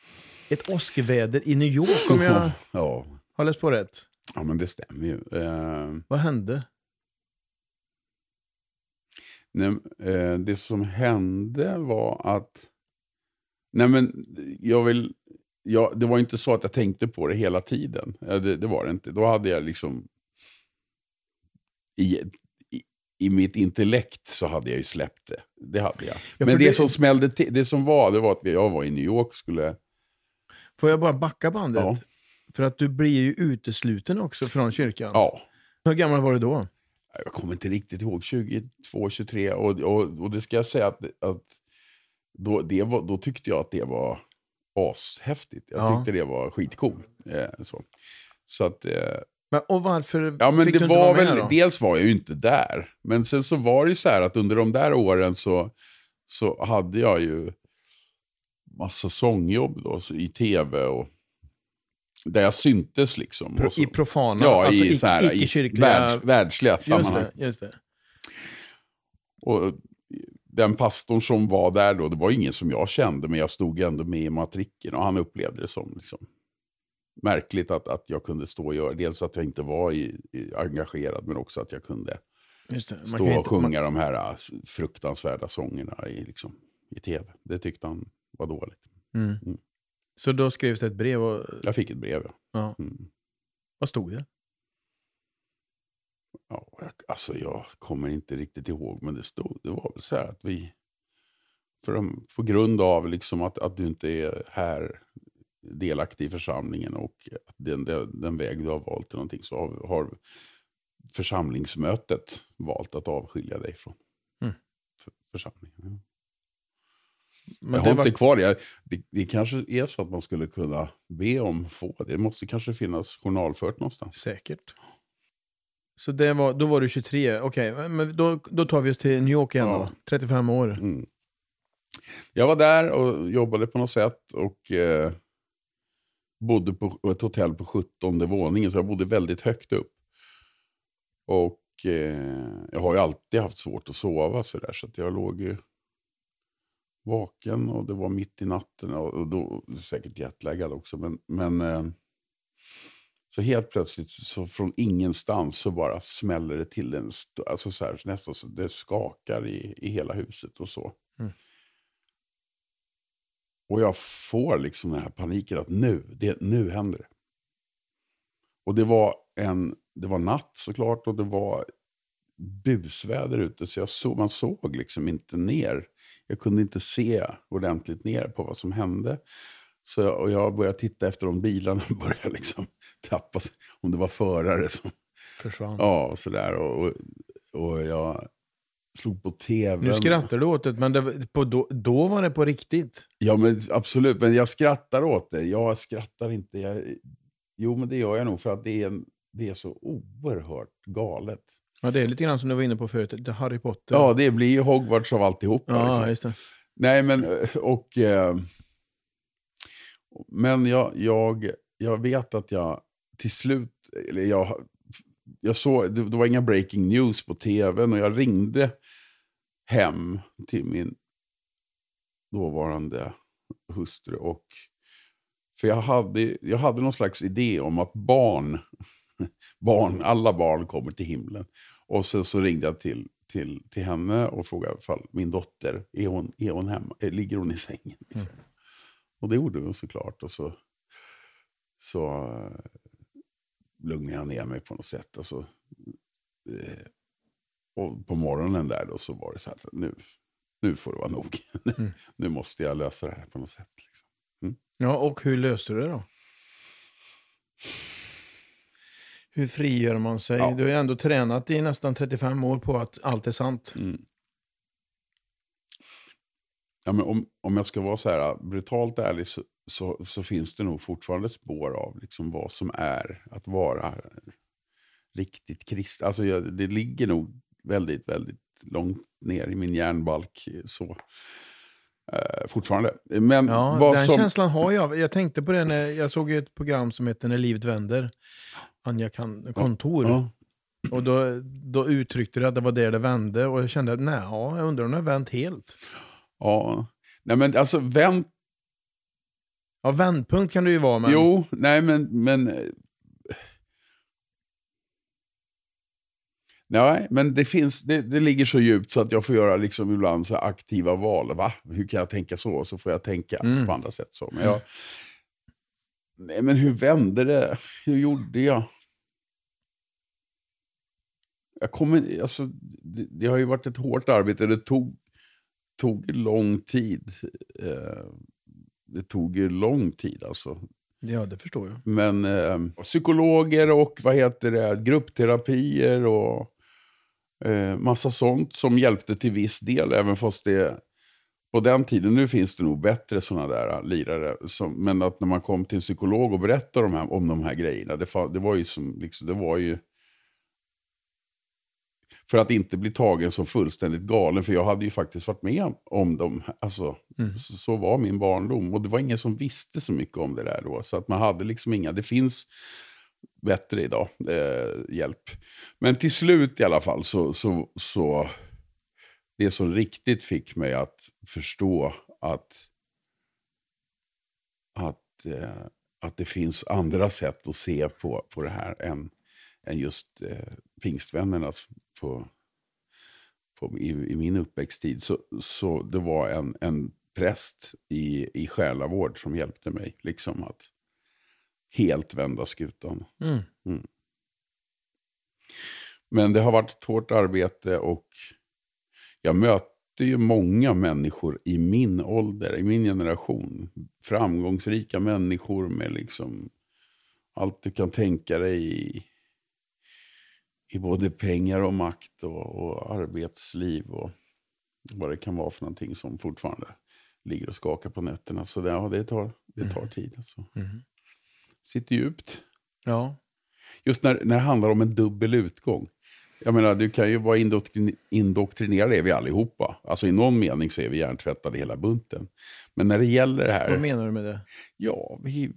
Ett åskväder i New York om jag <laughs> ja. har läst på rätt. ja, men det stämmer ju. Eh, Vad hände? Nej, eh, det som hände var att... Nej, men jag vill... Jag, det var inte så att jag tänkte på det hela tiden. Eh, Det, det var det inte. Då hade jag liksom... I, i, I mitt intellekt så hade jag ju släppt det. Det hade jag. för men det, det- som smällde till, det som var, det var att jag var i New York skulle... Får jag bara backa bandet? Ja. För att du blir ju utesluten också från kyrkan. Ja, Hur gammal var du då? jag kommer inte riktigt ihåg, 22, 23. Och, och, och det ska jag säga att, att då, var, då tyckte jag att det var ashäftigt. Jag Ja. tyckte det var skitcool. Eh, så. så att, eh, Men, och varför ja, men fick det du inte var vara med väl, då? dels var jag ju inte där. Men sen så var det ju så här att under de där åren så, så hade jag ju massa sångjobb då, så i tv och där jag syntes liksom. Pro. I profana, Ja, alltså i, så här, i icke-kyrkliga... världs, världsliga just sammanhang. det, just det. Och den pastorn som var där då, det var ingen som jag kände, men jag stod ändå med i matriken och han upplevde det som liksom, märkligt att, att jag kunde stå och göra, dels att jag inte var i, i, engagerad, men också att jag kunde. Man stå och inte- sjunga de här äh, fruktansvärda sångerna i, liksom, i tv. Det tyckte han var dåligt. Man, mm. Mm. Så då skrevs det ett brev och... Jag fick ett brev. Ja. Ja. Mm. Vad stod det? Ja, jag, alltså jag kommer inte riktigt ihåg, men det stod, det var väl så här att vi, för de, på grund av liksom att, att du inte är här delaktig i församlingen och att den, den, den väg du har valt till någonting så har, har församlingsmötet valt att avskilja dig från Mm. för, församlingen. Men jag det har var- inte kvar det. det. Det kanske är så att man skulle kunna be om få. Det måste kanske finnas journalfört någonstans. Säkert. Så det var, då var du 23, okej. Men då, då tar vi oss till New York igen Ja. då. 35 år. Mm. Jag var där och jobbade på något sätt och eh, bodde på ett hotell på 17 våningen, så jag bodde väldigt högt upp. Och eh, jag har ju alltid haft svårt att sova så där, så att jag låg ju vaken och det var mitt i natten och, och då säkert jetlaggad också. Men, men eh, så helt plötsligt så från ingenstans så bara smäller det till en, alltså så här, nästan så det skakar i, i hela huset och så. Mm. Och jag får liksom den här paniken att nu, det, nu händer det. Och det var, en, det var natt såklart och det var busväder ute så jag såg, man såg liksom inte ner. Jag kunde inte se ordentligt ner på vad som hände. Så jag, och jag började titta efter de bilarna <laughs> började liksom tappa, om det var förare som, Försvann. ja och sådär. Och, och, och jag slog på tv. Nu skrattar du åt det, men det, på, då, då var det på riktigt. Ja, men absolut. Men jag skrattar åt det. Jag skrattar inte. Jag, jo, men det gör jag nog för att det är, det är så oerhört galet. Ja, det är lite grann som du var inne på förut, Harry Potter. Ja, det blir ju Hogwarts av alltihop. ja liksom. Nej, men och... Eh, men jag, jag, jag vet att jag till slut... Eller jag, jag såg, det, det var inga breaking news på tvn och jag ringde hem till min dåvarande hustru. Och, för jag hade, jag hade någon slags idé om att barn, <laughs> barn, alla barn kommer till himlen. Och sen så ringde jag till, till, till henne och frågade ifall min dotter, är hon, är hon hemma? Ligger hon i sängen? Mm. Och det gjorde hon såklart. Och så, så eh, lugnade jag ner mig på något sätt. Alltså, eh, och på morgonen där då så var det så här, nu, nu får det vara nog. <laughs> Mm. nu måste jag lösa det här på något sätt. Liksom. Ja, och hur löste du det då? Hur frigör man sig? Ja. Du har ju ändå tränat i nästan 35 år på att allt är sant. Mm. Ja, men om, om jag ska vara så här brutalt ärlig så, så, så finns det nog fortfarande spår av liksom vad som är att vara riktigt kristen. Alltså jag, det ligger nog väldigt, väldigt långt ner i min hjärnbalk eh, så. Eh, fortfarande. Men Ja, den som... känslan har jag. Jag tänkte på det när jag såg ett program som heter När livet vänder. Anja kan, kontor. Ja. Och då, då uttryckte det att det var där det vände. Och jag kände att nej, ja, jag undrar om det har vänt helt. Ja. Nej men alltså vänt Ja, vändpunkt kan det ju vara. Men... Jo, nej men... men eh, Nej, men det, finns, det, det ligger så djupt så att jag får göra liksom ibland så aktiva val. Va? Hur kan jag tänka så? Så får jag tänka Mm. på andra sätt. Så. Men, jag, nej, men hur vände det? Hur gjorde jag? jag kommer, alltså, det, det har ju varit ett hårt arbete. Det tog, tog lång tid. Eh, det tog ju lång tid alltså. Ja, det förstår jag. Men eh, psykologer och vad heter det, gruppterapier och eh, massa sånt som hjälpte till viss del. Även fast det på den tiden, nu finns det nog bättre sådana där lirare. Som, men att när man kom till en psykolog och berättade de här, om de här grejerna, det, det var ju som, liksom, det var ju för att inte bli tagen som fullständigt galen, för jag hade ju faktiskt varit med om dem. Alltså, Mm. så, så var min barndom. Och det var ingen som visste så mycket om det där då. Så att man hade liksom inga, det finns bättre idag, eh, hjälp. Men till slut i alla fall så, så, så det som riktigt fick mig att förstå att, att, eh, att det finns andra sätt att se på, på det här än, än just eh, pingstvännernas på, på, i, i min uppväxttid. Så, så det var en, en präst i, i själavård som hjälpte mig liksom att helt vända skutan. Mm. Men det har varit ett hårt arbete och jag möter ju många människor i min ålder, i min generation. Framgångsrika människor med liksom allt du kan tänka dig i, både pengar och makt och, och arbetsliv och vad det kan vara för någonting som fortfarande ligger och skakar på nätterna. Så det, ja, det tar, det tar tid. Alltså. Mm. Sitter djupt. Ja. just när, när det handlar om en dubbel utgång. Jag menar, du kan ju vara indoktrin indoktrinerad, är vi allihopa. Alltså i någon mening så är vi hjärntvättade hela bunten. Men när det gäller det här... Vad menar du med det? Ja, vi...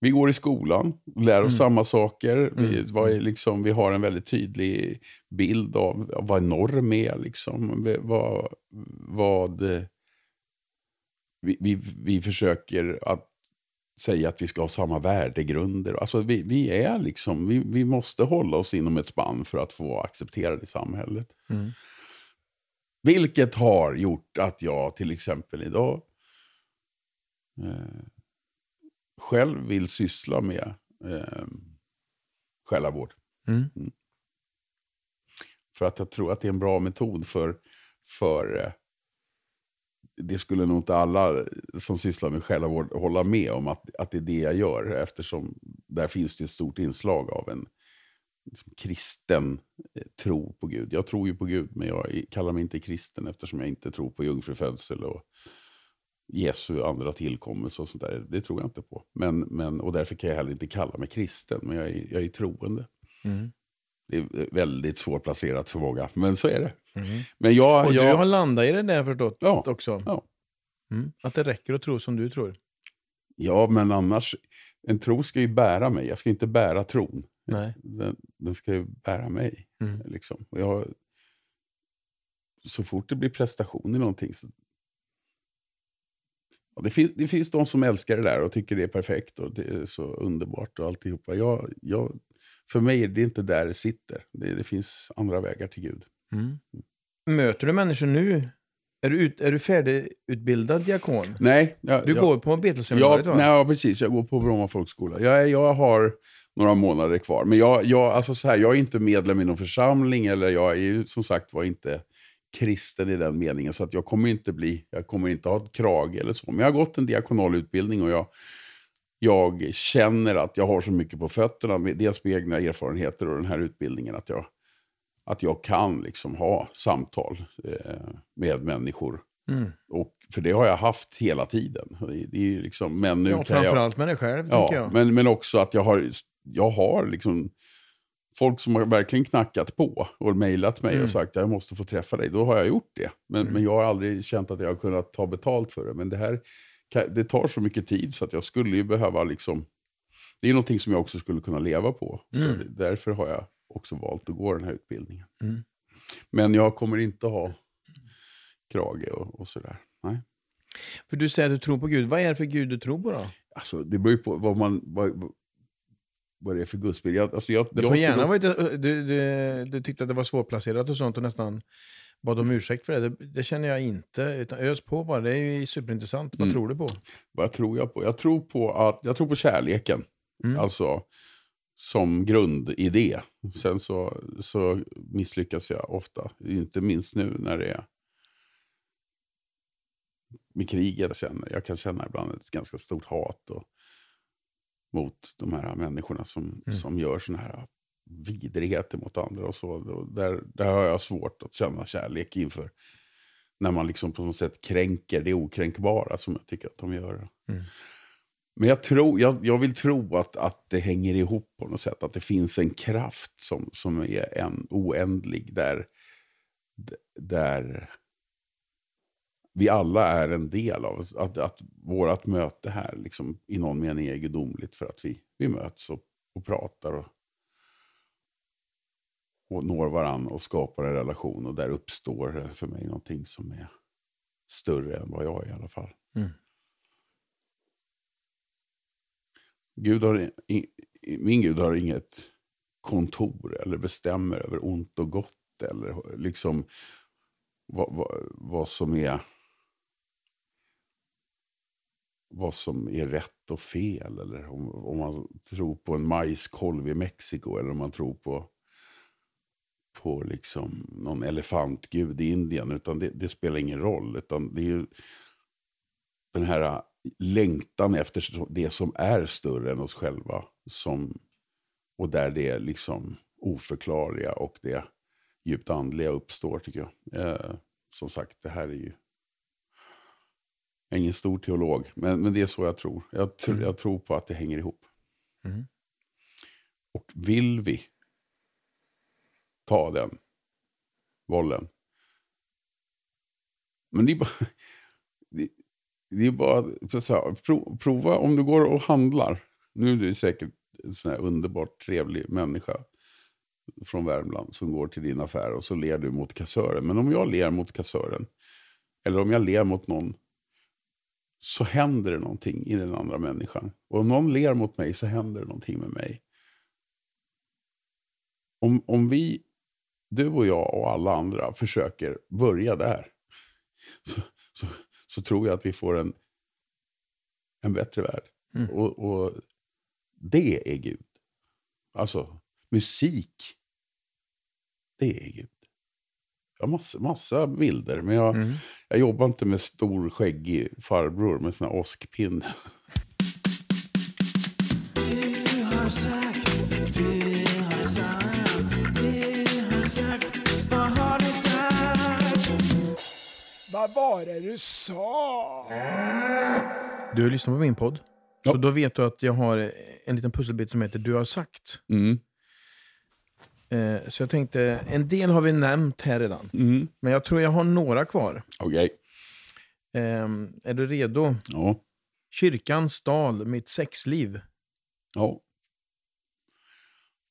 vi går i skolan, lär oss Mm. samma saker. Vi, Mm. vad är liksom, vi har en väldigt tydlig bild av, av vad norm är. Liksom. Vad, vad, vi, vi, vi försöker att säga att vi ska ha samma värdegrunder. Alltså vi, vi är liksom, vi, vi måste hålla oss inom ett spann för att få vara accepterade i samhället. Mm. Vilket har gjort att jag till exempel idag eh, själv vill syssla med eh, själavård. Mm. För att jag tror att det är en bra metod för, för eh, det skulle nog inte alla som sysslar med själavård hålla med om att, att det är det jag gör. Eftersom där finns det ett stort inslag av en liksom, kristen eh, tro på Gud. Jag tror ju på Gud, men jag kallar mig inte kristen eftersom jag inte tror på jungfrufödsel och Jesu andra tillkommelse och sånt där. Det tror jag inte på. Men, men, och därför kan jag heller inte kalla mig kristen, men jag är, jag är troende. Mm. Det är väldigt svårplacerat för många, men så är det. Mm. Men jag... Och jag du har landat i det där förstått ja, också? ja. Mm. Att det räcker att tro som du tror? ja, men annars... En tro ska ju bära mig. Jag ska inte bära tron. Nej. Den, den ska ju bära mig. Mm. Liksom. Och jag, så fort det blir prestation i någonting så... Ja, det, finns, det finns de som älskar det där och tycker det är perfekt och det är så underbart och alltihopa. Jag, jag, för mig är det inte där det sitter. Det, det finns andra vägar till Gud. Mm. Möter du människor nu? Är du, ut, är du färdigutbildad diakon? Nej, jag, Du jag, går på Betelseminariet va? nej, ja, precis. Jag går på Bromma folkskola. Jag, jag har några månader kvar. Men jag, jag, alltså så här, jag är inte medlem i någon församling eller jag är ju som sagt var inte kristen i den meningen. Så att jag kommer inte bli, jag kommer inte ha ett krag eller så. Men jag har gått en diakonal utbildning och jag, jag känner att jag har så mycket på fötterna, med, dels med egna erfarenheter och den här utbildningen, att jag, att jag kan liksom ha samtal eh, med människor. Mm. Och, för det har jag haft hela tiden. Det, är ju liksom, men nu Ja, kan jag... framförallt med dig själv, Ja, jag. men, men också att jag har, jag har liksom folk som har verkligen knackat på och mejlat mig Mm. och sagt att jag måste få träffa dig. Då har jag gjort det. Men, Mm. men jag har aldrig känt att jag har kunnat ta betalt för det. Men det här det tar så mycket tid så att jag skulle ju behöva liksom... Det är någonting som jag också skulle kunna leva på. Så Mm. det- därför har jag också valt att gå den här utbildningen. Mm. Men jag kommer inte ha krage och, och sådär. Nej. För du säger att du tror på Gud. Vad är det för Gud du tror på då? Alltså, det beror ju på vad, man, vad, vad det är för gudsbild. Jag, alltså jag, Det får gärna vara du, du, du tyckte att det var svårplacerat och sånt och nästan bad om ursäkt för det. Det, det känner jag inte. Utan ös på bara. Det är ju superintressant. Vad Mm. tror du på? Vad tror jag på? Jag tror på, att, jag tror på kärleken. Mm. Alltså som grundidé. Sen så, så misslyckas jag ofta. Inte minst nu när det är med kriget. Jag, känner, jag kan känna ibland ett ganska stort hat och, mot de här människorna som, Mm. som gör såna här vidrigheter mot andra. och så. Där, där har jag svårt att känna kärlek inför. När man liksom på något sätt kränker det okränkbara som jag tycker att de gör. Mm. Men jag, tror, jag, jag vill tro att, att det hänger ihop på något sätt. Att det finns en kraft som, som är en, oändlig. Där, där vi alla är en del av. Att, att vårt möte här liksom, i någon mening är gudomligt. För att vi, vi möts och, och pratar och, och når varandra och skapar en relation. Och där uppstår för mig någonting som är större än vad jag är i alla fall. Mm. Gud har, i, i- min Gud har inget kontor eller bestämmer över ont och gott. Eller liksom vad, vad, vad som är vad som är rätt och fel. Eller om, om man tror på en majskolv i Mexiko eller om man tror på, på liksom någon elefantgud i Indien. Utan det, det spelar ingen roll. Utan det är ju den här äh, längtan efter det som är större än oss själva. Som, och där det liksom oförklarliga och det djupt andliga uppstår tycker jag. Eh, som sagt, det här är ju jag är ingen stor teolog, men, men det är så jag tror. Jag, tr Mm. jag tror på att det hänger ihop. Mm. Och vill vi ta den bollen. Men det är bara... <laughs> Det, det är bara så här, pro, prova om du går och handlar. Nu är du säkert en sån här underbart trevlig människa från Värmland som går till din affär och så ler du mot kassören. Men om jag ler mot kassören, eller om jag ler mot någon, så händer det någonting i den andra människan. Och om någon ler mot mig så händer det någonting med mig. Om, om vi, du och jag och alla andra, försöker börja där, så, så, så tror jag att vi får en, en bättre värld. Mm. Och, och det är Gud. Alltså, musik, det är Gud. Jag har massa, massa bilder, men jag, Mm. jag jobbar inte med stor skäggig farbror med sån här åskpinne. Vad var det du sa? Du har lyssnat på min podd. Så Ja. då vet du att jag har en liten pusselbit som heter Du har sagt. Mm. Eh, så jag tänkte, en del har vi nämnt här redan. Mm. Men jag tror jag har några kvar. Okej. Ehm, är du redo? Ja. Kyrkan stal mitt sexliv. ja.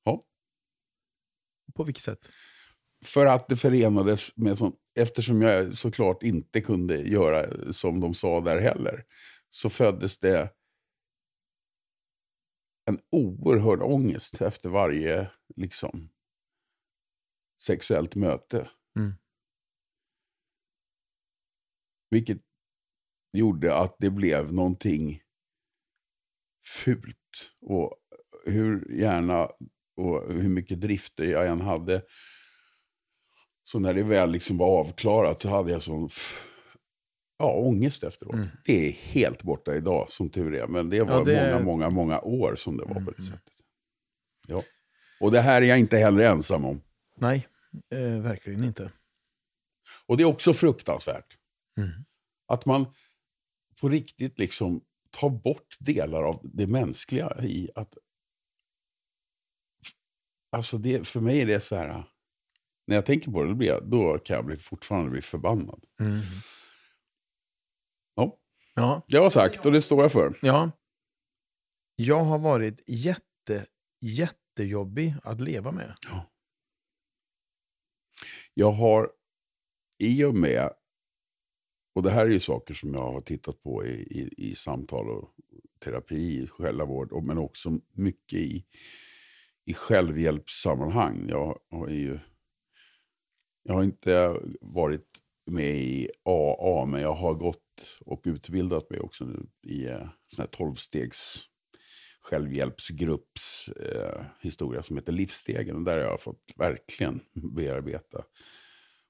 Ja. På vilket sätt? För att det förenades med sånt, eftersom jag såklart inte kunde göra som de sa där heller, så föddes det en oerhörd ångest efter varje liksom, sexuellt möte. Mm. Vilket gjorde att det blev någonting fult. Och hur gärna och hur mycket drifter jag än hade. Så när det väl liksom var avklarat så hade jag sån ja, ångest efteråt. Mm. Det är helt borta idag som tur är. Men det var Ja, det- många, många, många år som det var på det Mm. sättet. Ja. Och det här är jag inte heller ensam om. Nej, eh, verkligen inte. Och det är också fruktansvärt. Mm. Att man på riktigt liksom tar bort delar av det mänskliga i att... Alltså det, för mig är det så här... När jag tänker på det, då, blir jag, då kan jag bli, fortfarande bli förbannad. Mm. Ja, Ja, det har sagt och det står jag för. ja. Jag har varit jätte, jättejobbig att leva med. Jag har i och med, och det här är ju saker som jag har tittat på i, i, i samtal och terapi, själavård, men också mycket i, i självhjälpssammanhang. Jag har ju, jag har inte varit med i AA, men jag har gått och utbildat mig också nu i eh, sån här tolvstegs självhjälpsgrupps eh, historia som heter Livsstegen. Och där har jag fått verkligen bearbeta.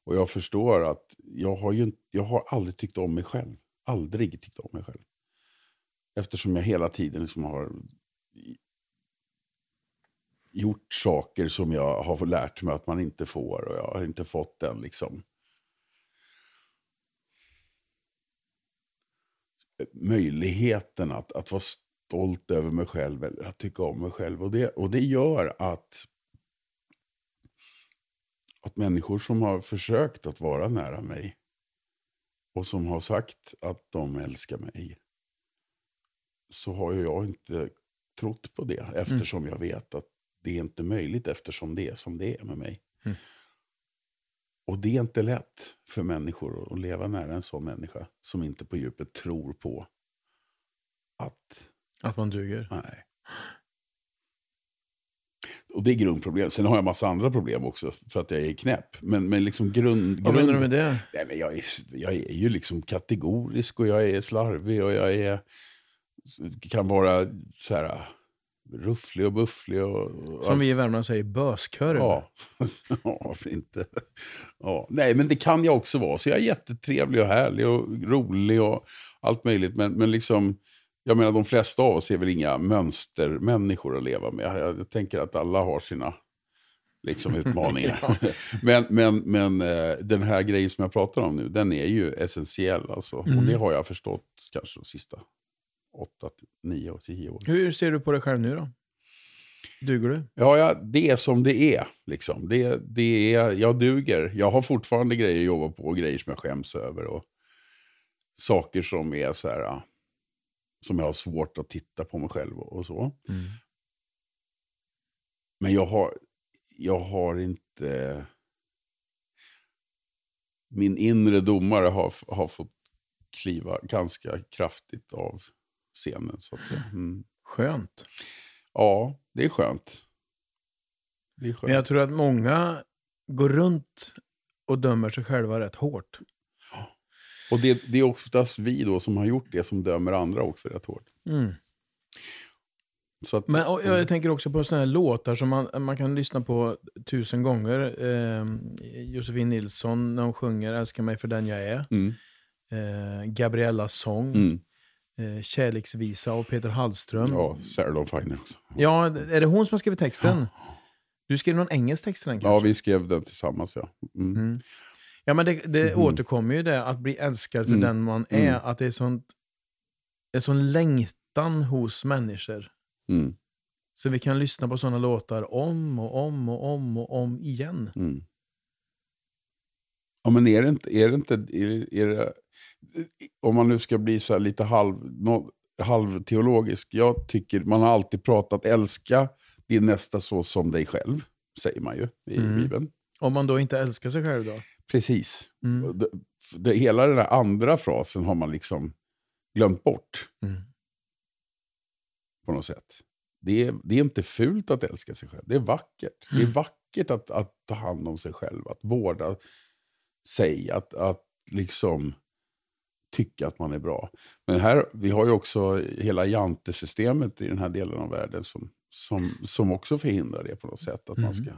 Och jag förstår att jag har, ju, jag har aldrig tyckt om mig själv. Aldrig tyckt om mig själv. Eftersom jag hela tiden liksom har gjort saker som jag har lärt mig att man inte får. Och jag har inte fått den liksom möjligheten att, att vara stolt över mig själv eller att tycka om mig själv. Och det, och det gör att, att människor som har försökt att vara nära mig och som har sagt att de älskar mig så har jag inte trott på det eftersom jag vet att det är inte möjligt eftersom det är som det är med mig. Mm. Och det är inte lätt för människor att leva nära en sån människa som inte på djupet tror på att, Att man duger. nej. Och det är grundproblem. Sen har jag massa andra problem också för att jag är knäpp. Men, men liksom grund... Vad grund... menar du med det? Nej, men jag, är, jag är ju liksom kategorisk och jag är slarvig och jag är, kan vara så här rufflig och bufflig. Och, och Som vi i Värmland säger, böskorv. Ja. <laughs> ja, varför inte? Ja. Nej, men det kan jag också vara. Så jag är jättetrevlig och härlig och rolig och allt möjligt. Men, men liksom, jag menar de flesta av oss är väl inga mönstermänniskor att leva med. Jag, jag tänker att alla har sina liksom utmaningar. <laughs> men men, men eh, den här grejen som jag pratar om nu, den är ju essentiell. Alltså. Och Mm. det har jag förstått kanske de sista åtta, nio och tio år. Hur ser du på dig själv nu då? Duger du? Ja, ja, det är som det är. Liksom. Det, det är. Jag duger. Jag har fortfarande grejer att jobba på och grejer som jag skäms över. Och saker som är så här, som jag har svårt att titta på mig själv och, och så. Men jag har, jag har inte... Min inre domare har, har fått kliva ganska kraftigt av scenen, så att säga. Mm. Skönt. Ja, det är skönt. Det är skönt. Men jag tror att många går runt och dömer sig själva rätt hårt. Och det, det är oftast vi då som har gjort det som dömer andra också rätt hårt. Så att, Men jag tänker också på sådana här låtar som man, man kan lyssna på tusen gånger. Eh, Josefin Nilsson när hon sjunger Älska mig för den jag är. mm, Eh, Gabriellas sång. mm, Eh, Kärleksvisa av Peter Hallström. ja, Sarah Dawn Finer också. Ja, är det hon som har skrivit texten? Du skrev någon engelsk text till den kanske? Ja, vi skrev den tillsammans ja. Mm. Mm. Ja, men det, det Mhm. återkommer ju det, att bli älskad för Mm. den man är. Mm. Att det är sånt, en sån längtan hos människor. Mm. Så vi kan lyssna på sådana låtar om och om och om och om igen. Mm. Ja, men är det inte, är det inte är, är det, om man nu ska bli så lite halv, no, halvteologisk, jag tycker man har alltid pratat älska din nästa så som dig själv, säger man ju i Mm. Bibeln. Om man då inte älskar sig själv då? Precis. Mm. Det, det, hela den där andra frasen har man liksom glömt bort Mm. på något sätt. Det är, det är inte fult att älska sig själv, det är vackert. Det är Mm. vackert att, att ta hand om sig själv, att vårda sig, att, att liksom tycka att man är bra. Men här, vi har ju också hela jantesystemet i den här delen av världen som, som, som också förhindrar det på något sätt. Att man Mm. ska...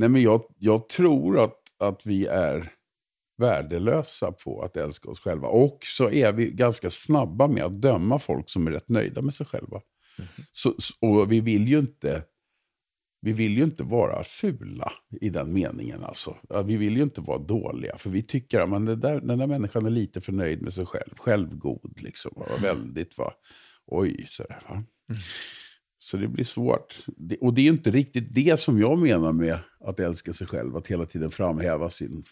Nej, men jag, jag tror att, att vi är värdelösa på att älska oss själva. Och så är vi ganska snabba med att döma folk som är rätt nöjda med sig själva. Så, så- och vi vill ju inte vi vill ju inte vara fula i den meningen. Alltså. Vi vill ju inte vara dåliga. För vi tycker att det där, den där människan är lite för nöjd med sig själv. Självgod liksom. Och väldigt va. Oj, sådär va. Så det blir svårt. Det, och det är inte riktigt det som jag menar med att älska sig själv. Att hela tiden framhäva sin,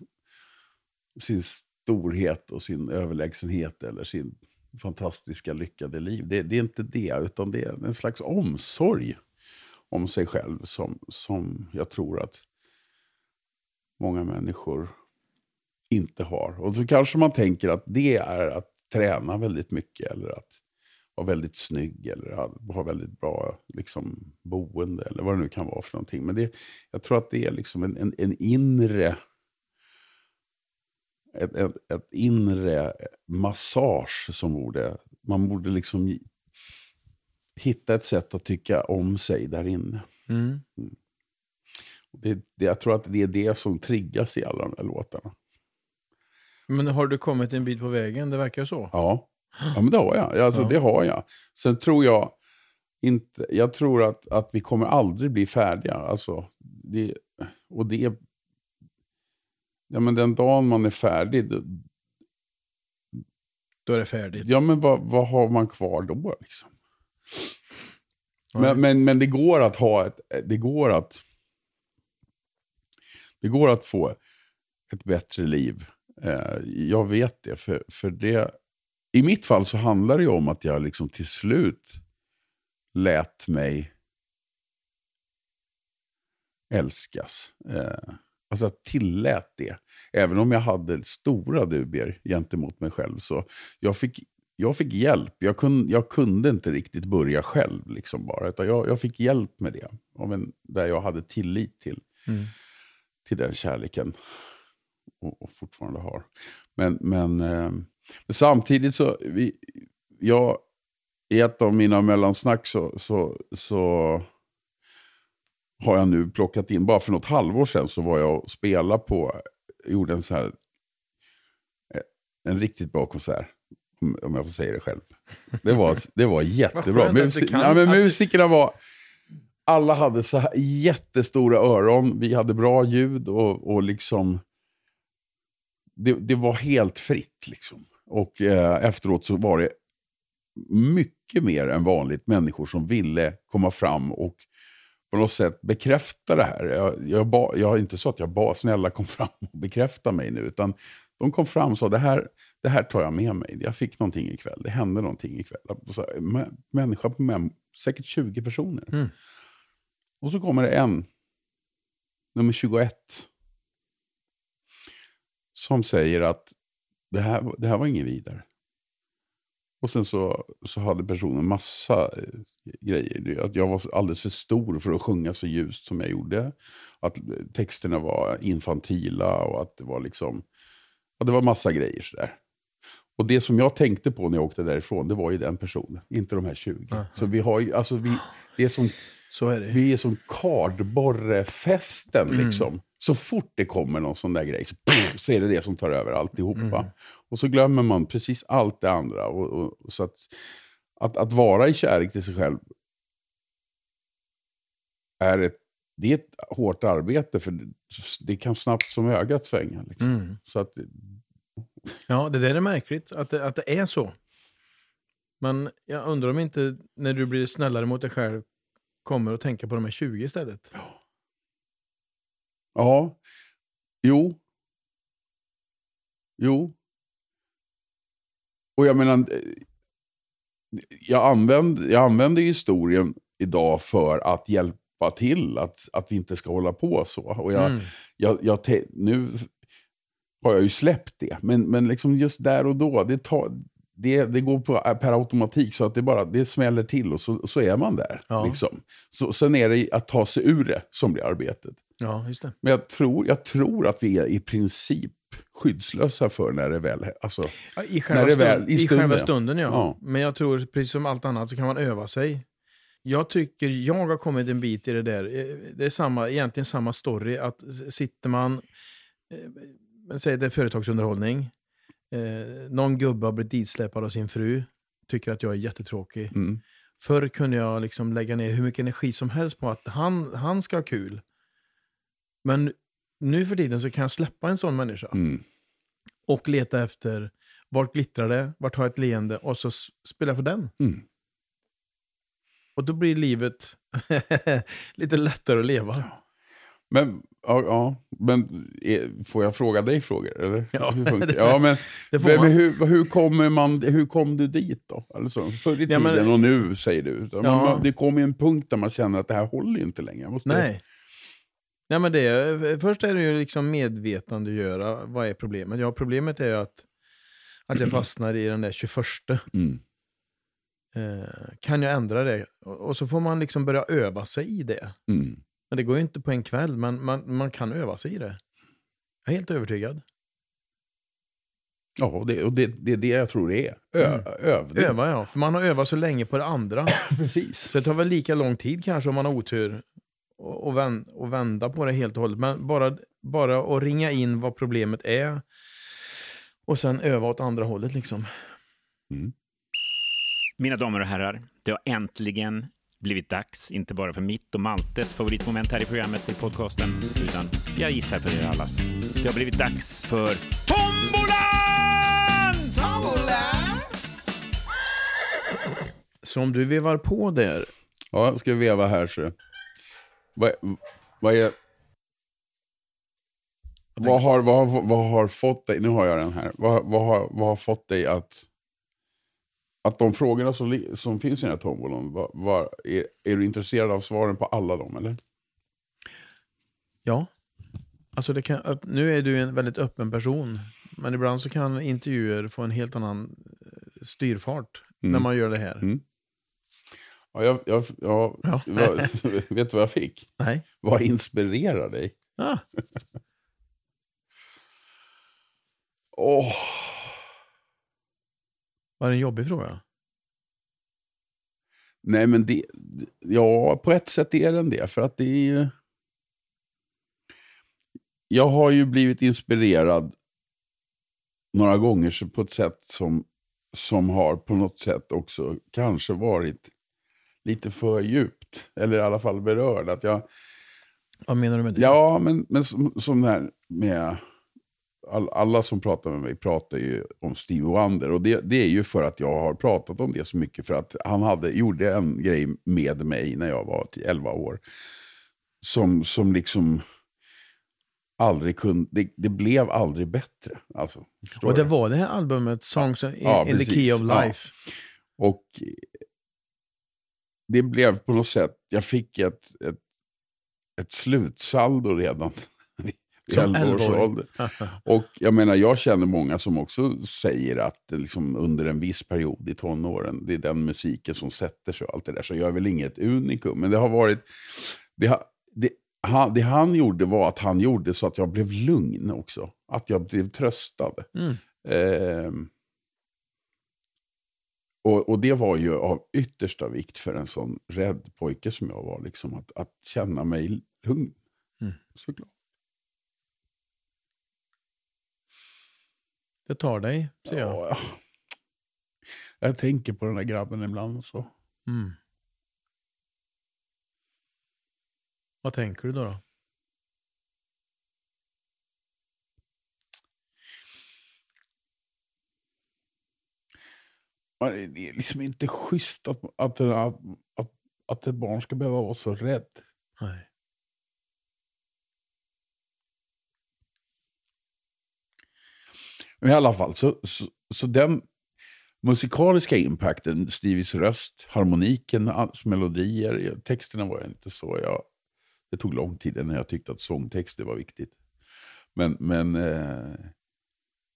sin storhet och sin överlägsenhet. Eller sin fantastiska lyckade liv. Det, det är inte det. Utan det är en slags omsorg om sig själv som, som jag tror att många människor inte har. Och så kanske man tänker att det är att träna väldigt mycket eller att vara väldigt snygg eller ha- ha väldigt bra liksom, boende eller vad det nu kan vara för någonting. Men det, jag tror att det är liksom en, en, en inre ett, ett, ett inre massage som borde, man borde liksom hitta ett sätt att tycka om sig där inne. Mm. Det, det, jag tror att det är det som triggas i alla de här låtarna. Men har du kommit en bit på vägen? Det verkar så. Ja, ja men det har jag. Alltså, Ja. Det har jag. Sen tror jag inte, jag tror att, att vi kommer aldrig bli färdiga. Alltså, det, och det, ja men den dagen man är färdig, då- Då är det färdigt. ja men vad, vad har man kvar då liksom? Ja. Men, men, men det går att ha ett, det går att, det går att få ett bättre liv. Eh, jag vet det, för, för det, i mitt fall så handlar det om att jag liksom till slut lät mig älskas. Eh, alltså jag tillät det. Även om jag hade stora dubier gentemot mig själv. Så jag fick, jag fick hjälp. Jag, kun, jag kunde inte riktigt börja själv. Liksom bara, utan jag, jag fick hjälp med det. En, där jag hade tillit till, Mm. till den kärleken. Och, och fortfarande har. Men, men, eh, men samtidigt så, vi, jag, i ett av mina mellansnack så, så, så har jag nu plockat in, bara för något halvår sedan så var jag och spelade på, gjorde en så här, en riktigt bra konsert. Om, jag får säga det själv. Det var, det var <laughs> jättebra. Musi- ja, men musikerna var, alla hade så här jättestora öron, vi hade bra ljud och, och liksom... Det, det var helt fritt liksom. Och eh, efteråt så var det mycket mer än vanligt människor som ville komma fram och på något sätt bekräfta det här. Jag, jag, ba, jag inte så att jag bara snälla kom fram och bekräfta mig nu, utan de kom fram och sa det här, det här tar jag med mig. Jag fick någonting ikväll, det hände någonting ikväll. Så, människa på män, säkert 20 personer. Mm. Och så kommer det en, nummer 21, som säger att det här, det här var inget vidare. Och sen så, så hade personen massa eh, grejer. Att jag var alldeles för stor för att sjunga så ljust som jag gjorde. Att texterna var infantila och att det var liksom... Ja, det var massa grejer sådär. Och det som jag tänkte på när jag åkte därifrån, det var ju den personen, inte de här 20. Aha. Så vi har ju, alltså vi, det är som, Så är det. vi är som kardborrefesten Mm. liksom. Så fort det kommer någon sån där grej så, så är det det som tar över alltihopa. Mm. Och så glömmer man precis allt det andra. Och, och, så att, att, att vara i kärlek till sig själv är ett, det är ett hårt arbete. För det, det kan snabbt som ögat svänga. Liksom. Mm. Så att, Ja, det där är märkligt, att det, att det är så. Men jag undrar om inte, när du blir snällare mot dig själv, kommer att tänka på de här 20 istället. ja, jo. Jo. Och jag menar, eh, jag använder, jag använder historien idag för att hjälpa till att, att vi inte ska hålla på så. Och jag, Mm. jag, jag, te- nu har jag ju släppt det, men, men liksom just där och då, det, tar, det, det går på, per automatik så att det bara det smäller till och så, så är man där. Ja. Liksom. Så, sen är det att ta sig ur det som blir arbetet. Ja, just det. Men jag tror, jag tror att vi är i princip skyddslösa för när det väl... Alltså, Ja, I själva, När det stund, väl- i i själva stunden. stunden, ja. Ja. Men jag tror, precis som allt annat, så kan man öva sig. Jag tycker jag har kommit en bit i det där. Eh, Det är samma, egentligen samma story. Att sitter man, eh, säg det är företagsunderhållning. Eh, någon gubbe har blivit ditsläpad av sin fru. Tycker att jag är jättetråkig. mm, Förr kunde jag liksom lägga ner hur mycket energi som helst på att han, han ska ha kul. Men nu för tiden så kan jag släppa en sån människa mm, och leta efter vart glittrar det, vart har jag ett leende och så s- spela för den. mm. Och då blir livet <laughs> lite lättare att leva. Men, ja, ja, men är, får jag fråga dig frågor? Eller? Ja, hur <laughs> ja men, men, man. hur, hur, kommer man, hur kom du dit då? Alltså, förr i Ja, tiden men- och nu säger du. Ja. Man, det kommer en punkt där man känner att det här håller inte längre. Jag måste, Nej. Nej men det, är- först är det ju liksom medvetandegöra, vad är problemet? Ja, problemet är att, att jag fastnar i den där 21. Mm, Eh, kan jag ändra det? Och, och så får man liksom börja öva sig i det. mm. Men det går ju inte på en kväll, men man, man kan öva sig i det. Jag är helt övertygad. Ja, och det, och det, det är det jag tror det är. Ö, Mm. Övning. Öva ja, för man har övat så länge på det andra. <laughs> Precis. Så det tar väl lika lång tid kanske om man har otur och, och, vän, och vända på det helt och hållet. Men bara, bara att ringa in vad problemet är och sen öva åt andra hållet liksom. Mina damer och herrar, det har äntligen blivit dags, inte bara för mitt och Maltes favoritmoment här i programmet i podcasten, utan jag gissar för er allas. Det har blivit dags för Tombolan! Så om du vevar på där. Ja, jag ska veva här så. Vad, vad är... Vad har, vad, har, vad har fått dig, nu har jag den här, vad, vad, har, vad har fått dig att, att de frågorna som, som finns i den här tombolan, vad, vad, är, är du intresserad av svaren på alla dem eller? Ja. Alltså det kan, nu är du en väldigt öppen person. Men ibland så kan intervjuer få en helt annan eh, styrfart Mm. när man gör det här. Mm. Ja, jag, jag, ja, Ja. <laughs> vet du vad jag fick? Nej. Vad inspirerar dig? Ah, Åh, var det en jobbig fråga? Nej, men det, ja, på ett sätt är den det. För att det är. Jag har ju blivit inspirerad några gånger på ett sätt som, som har på något sätt också kanske varit lite för djupt. eller i alla fall berörd. Att jag, Vad menar du med det? ja, men, men som, som det här med... All, alla som pratar med mig pratar ju om Steve Wonder. Och det, det är ju för att jag har pratat om det så mycket. För att han hade, gjorde en grej med mig när jag var till 11 år. Som, som liksom aldrig kunde... Det, det blev aldrig bättre. Alltså, Och det du? var det här albumet, Songs in, Ja, in the. Key of Ja. Life. Och det blev på något sätt, jag fick ett, ett, ett slutsaldo redan vid Som 11 års 11-åring. ålder. Och jag menar, jag känner många som också säger att liksom under en viss period i tonåren, det är den musiken som sätter sig och allt det där. Så jag är väl inget unikum. Men det har varit, det, har, det, han, det han gjorde var att han gjorde så att jag blev lugn också. Att jag blev tröstad. Mm. Ehm, och, och det var ju av yttersta vikt för en sån rädd pojke som jag var. Liksom, att, att känna mig lugn. Mm. Såklart. Det tar dig, ser jag. Ja, jag tänker på den där grabben ibland. Så. Mm. Vad tänker du då? då? Det är liksom inte schysst att, att, att, att, att ett barn ska behöva vara så rädd. Nej. Men i alla fall, så, så, så den musikaliska impacten, Stevies röst, harmoniken, hans melodier, texterna var jag inte så. Jag, det tog lång tid innan jag tyckte att sångtexter var viktigt. Men, men, eh,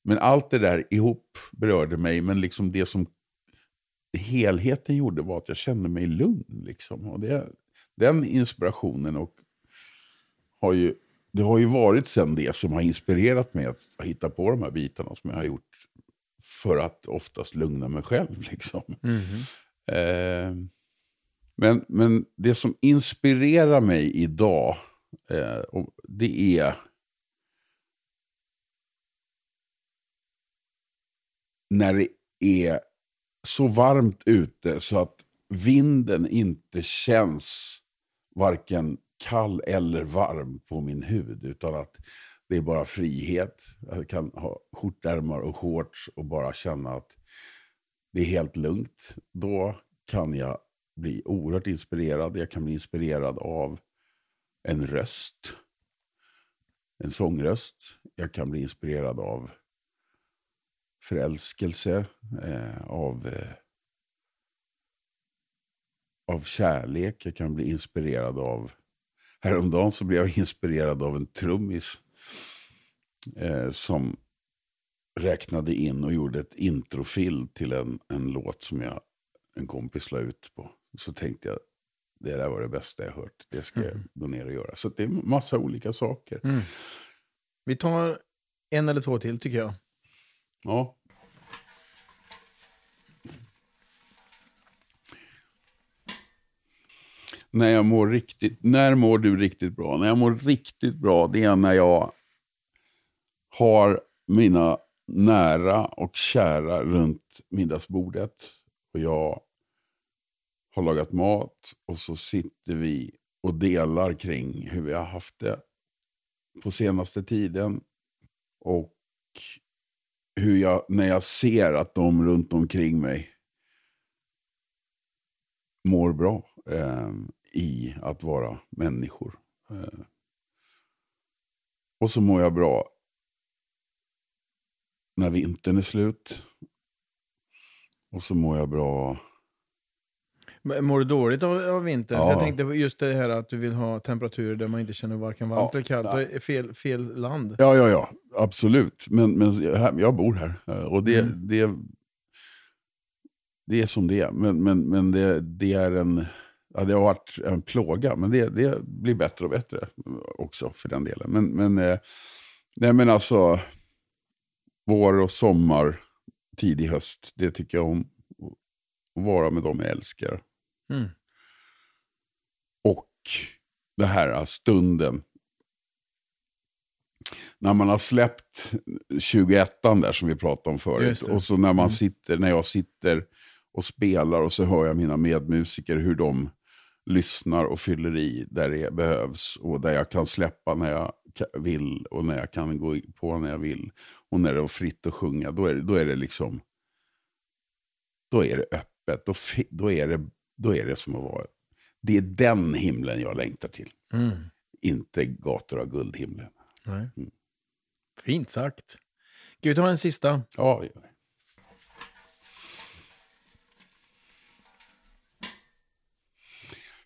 men allt det där ihop berörde mig, men liksom det som helheten gjorde var att jag kände mig lugn. Liksom. Och det, den inspirationen och har ju, det har ju varit sen det som har inspirerat mig att hitta på de här bitarna som jag har gjort för att oftast lugna mig själv. Liksom. Mhm. Eh, men, men det som inspirerar mig idag, eh, och det är när det är så varmt ute så att vinden inte känns varken kall eller varm på min hud. Utan att det är bara frihet. Jag kan ha skjortärmar och shorts och bara känna att det är helt lugnt. Då kan jag bli oerhört inspirerad. Jag kan bli inspirerad av en röst. En sångröst. Jag kan bli inspirerad av förälskelse. Eh, av, eh, av kärlek. Jag kan bli inspirerad av... Häromdagen så blev jag inspirerad av en trummis. Eh, som räknade in och gjorde ett introfill till en, en låt som jag, en kompis la ut på. Så tänkte jag, det där var det bästa jag hört. Det ska jag gå ner och göra. Så det är massa olika saker. Mm. Vi tar en eller två till tycker jag. Ja. När jag mår riktigt, när mår du riktigt bra? När jag mår riktigt bra, det är när jag har mina nära och kära runt middagsbordet. Och jag har lagat mat och så sitter vi och delar kring hur vi har haft det på senaste tiden. Och hur jag, när jag ser att de runt omkring mig mår bra eh, i att vara människor. Eh. Och så mår jag bra när vintern är slut. Och så mår jag bra... Mår du dåligt av, av vintern? Ja. Jag tänkte just det här att du vill ha temperaturer där man inte känner varken varmt Ja. eller kallt. Ja. Fel, fel land. Ja, ja, ja. Absolut. Men, men jag, bor här. eh, Och det, Mm. det, det är som det är. Men, men, men det, det är en... Ja, det har varit en plåga, men det, det blir bättre och bättre också för den delen. Men, men, eh, nej, men alltså, vår och sommar, tidig höst, det tycker jag om. Att vara med dem jag älskar. Mm. Och det här stunden. När man har släppt 21 där som vi pratade om förut. Och så när, man Mm. sitter, när jag sitter och spelar och så hör jag mina medmusiker hur de lyssnar och fyller i där det behövs. Och där jag kan släppa när jag vill och när jag kan gå på när jag vill. Och när det är fritt att sjunga, då är det, då är det liksom... Då är det öppet. Då, då, är det, då är det som att vara... Det är den himlen jag längtar till. Mm. Inte gator av guldhimlen. Nej. Mm. Fint sagt. Ska vi ta en sista? Ja, vi gör det.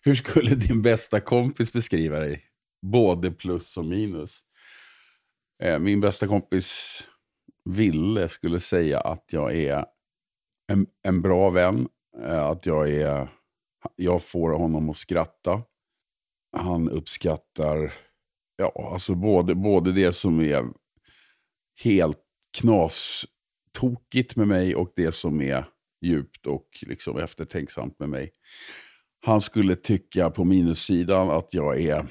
Hur skulle din bästa kompis beskriva dig? Både plus och minus. Eh, Min bästa kompis Ville skulle säga att jag är en, en bra vän. eh, Att jag är... Jag får honom att skratta. Han uppskattar ja, alltså både, både det som är helt knastokigt med mig och det som är djupt och liksom eftertänksamt med mig. Han skulle tycka på minussidan att jag är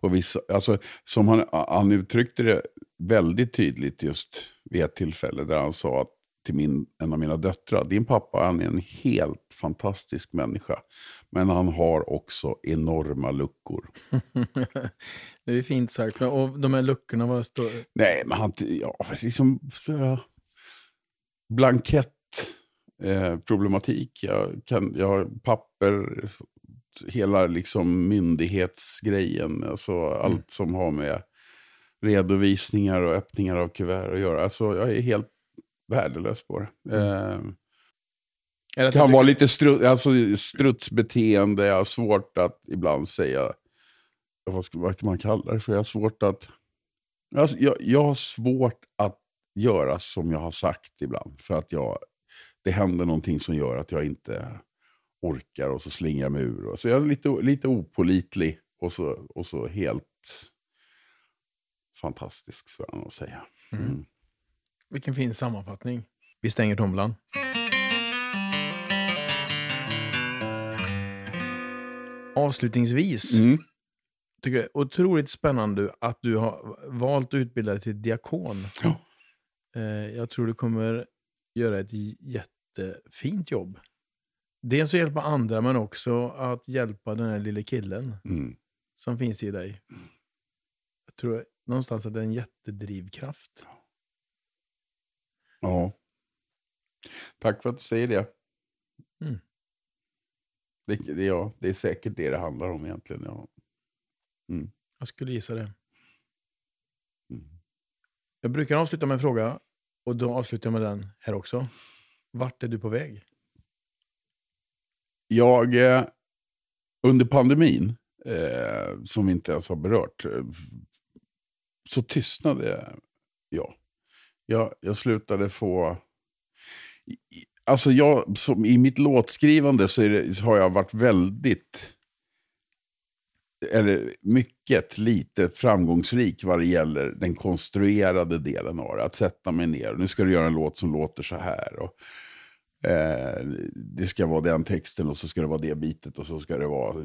på vissa, alltså som han, han uttryckte det väldigt tydligt just vid ett tillfälle där han sa att till min, en av mina döttrar, din pappa han är en helt fantastisk människa. Men han har också enorma luckor. <laughs> det är fint sagt. Och de här luckorna, vad står Nej, men han, ja, liksom så, blankett eh, problematik. Jag, kan, jag har papper, hela liksom myndighetsgrejen, alltså allt som har med redovisningar och öppningar av kuvert att göra. Alltså, jag är helt värdelös på det. Eh, Att kan vara lite stru, alltså, strutsbeteende, jag har svårt att ibland säga, vad, ska, vad man kalla det för? Jag har svårt att, alltså, jag, jag har svårt att göra som jag har sagt ibland. För att jag, det händer någonting som gör att jag inte orkar och så slingar jag mig ur. Och så jag är lite, lite opolitlig och så, och så helt fantastisk, skulle jag nog säga. Mm. Vilken fin sammanfattning. Vi stänger tombolan. Avslutningsvis Mm. tycker jag det är otroligt spännande att du har valt att utbilda dig till diakon. Ja. Eh, Jag tror du kommer göra ett jättefint jobb. Dels att hjälpa andra, men också att hjälpa den här lille killen Mm. som finns i dig. Jag tror någonstans att det är en jättedrivkraft. Ja. Tack för att du säger det. Mm. Det, det, ja, det är säkert det det handlar om egentligen. Ja. Jag skulle gissa det. Mm. Jag brukar avsluta med en fråga och då avslutar jag med den här också. Vart är du på väg? Jag, eh, under pandemin, eh, som vi inte ens har berört, eh, så tystnade jag. Jag, jag slutade få i- Alltså jag, som, i mitt låtskrivande så, är det, så har jag varit väldigt, eller mycket litet framgångsrik vad det gäller den konstruerade delen av det. Att sätta mig ner, nu ska du göra en låt som låter så här. Och, Eh, det ska vara den texten och så ska det vara det bitet och så ska det vara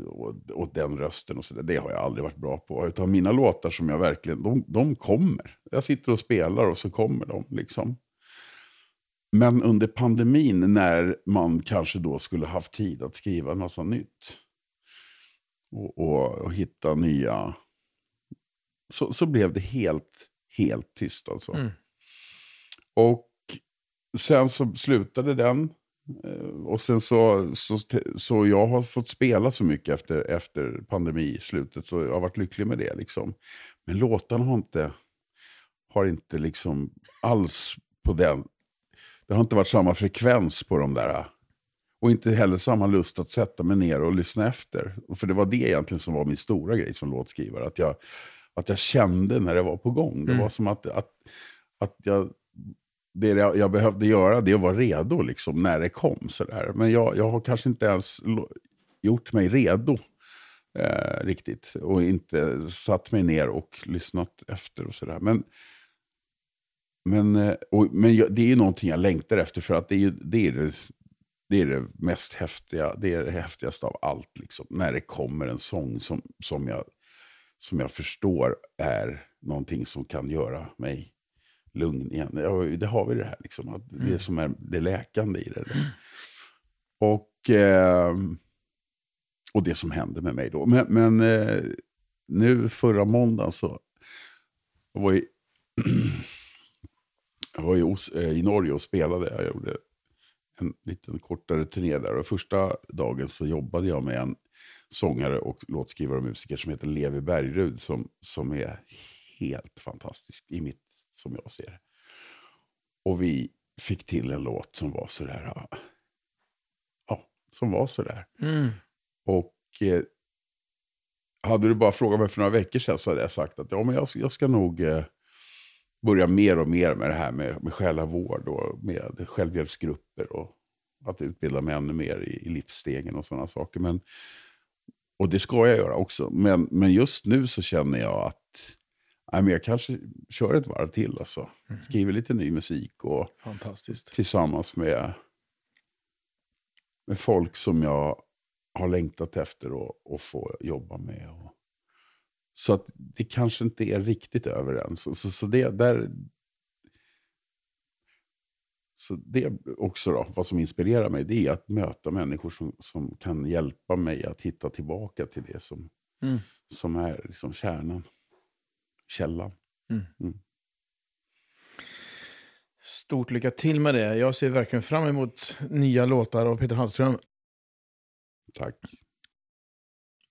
åt den rösten och så där. Det har jag aldrig varit bra på. Utan mina låtar som jag verkligen, de, de kommer. Jag sitter och spelar och så kommer de liksom. Men under pandemin när man kanske då skulle haft tid att skriva en massa nytt. Och, och, och hitta nya. Så, så blev det helt, helt tyst alltså. Mm. Och sen så slutade den. Eh, Och sen så, så, så jag har fått spela så mycket efter, efter pandemislutet. Så jag har varit lycklig med det. Liksom. Men låtarna har inte, har inte liksom alls på den. Det har inte varit samma frekvens på de där. Och inte heller samma lust att sätta mig ner och lyssna efter. För det var det egentligen som var min stora grej som låtskrivare. Att jag, att jag kände när det var på gång. Det Mm. var som att, att, att jag det jag, jag behövde göra det var redo liksom, när det kom. Sådär. Men jag, jag har kanske inte ens gjort mig redo eh, riktigt. Och inte satt mig ner och lyssnat efter och sådär. Men, men, eh, och, men det är ju någonting jag längtar efter för att det är, det, är det, det är det mest häftiga, det är det häftigaste av allt. Liksom, när det kommer en sång som, som, jag, som jag förstår är någonting som kan göra mig lugn igen. Ja, det har vi det här, liksom, att det som är det läkande i det. Och, eh, och det som hände med mig då. Men, men eh, nu förra måndagen så var jag <clears throat> jag var i, eh, i Norge och spelade. Jag gjorde en liten kortare turné där. Och första dagen så jobbade jag med en sångare och låtskrivare och musiker som heter Levi Bergrud. Som, som är helt fantastisk i mitt, som jag ser det. Och vi fick till en låt som var sådär, ja, som var sådär. Mm. Och eh, hade du bara frågat mig för några veckor sedan så hade jag sagt att ja, men jag, jag ska nog eh, börja mer och mer med det här med, med själavård och med självhjälpsgrupper och att utbilda mig ännu mer i, i livsstegen och sådana saker. Men, och det ska jag göra också. Men, men just nu så känner jag att nej, men jag kanske kör ett varv till. Alltså. Skriver lite ny musik och tillsammans med, med folk som jag har längtat efter att få jobba med. Och, så att det kanske inte är riktigt över än. Så, så, så det där... Så det också då, vad som inspirerar mig, det är att möta människor som, som kan hjälpa mig att hitta tillbaka till det som, Mm. som är liksom kärnan, källan. Stort lycka till med det. Jag ser verkligen fram emot nya låtar av Peter Hallström. Tack.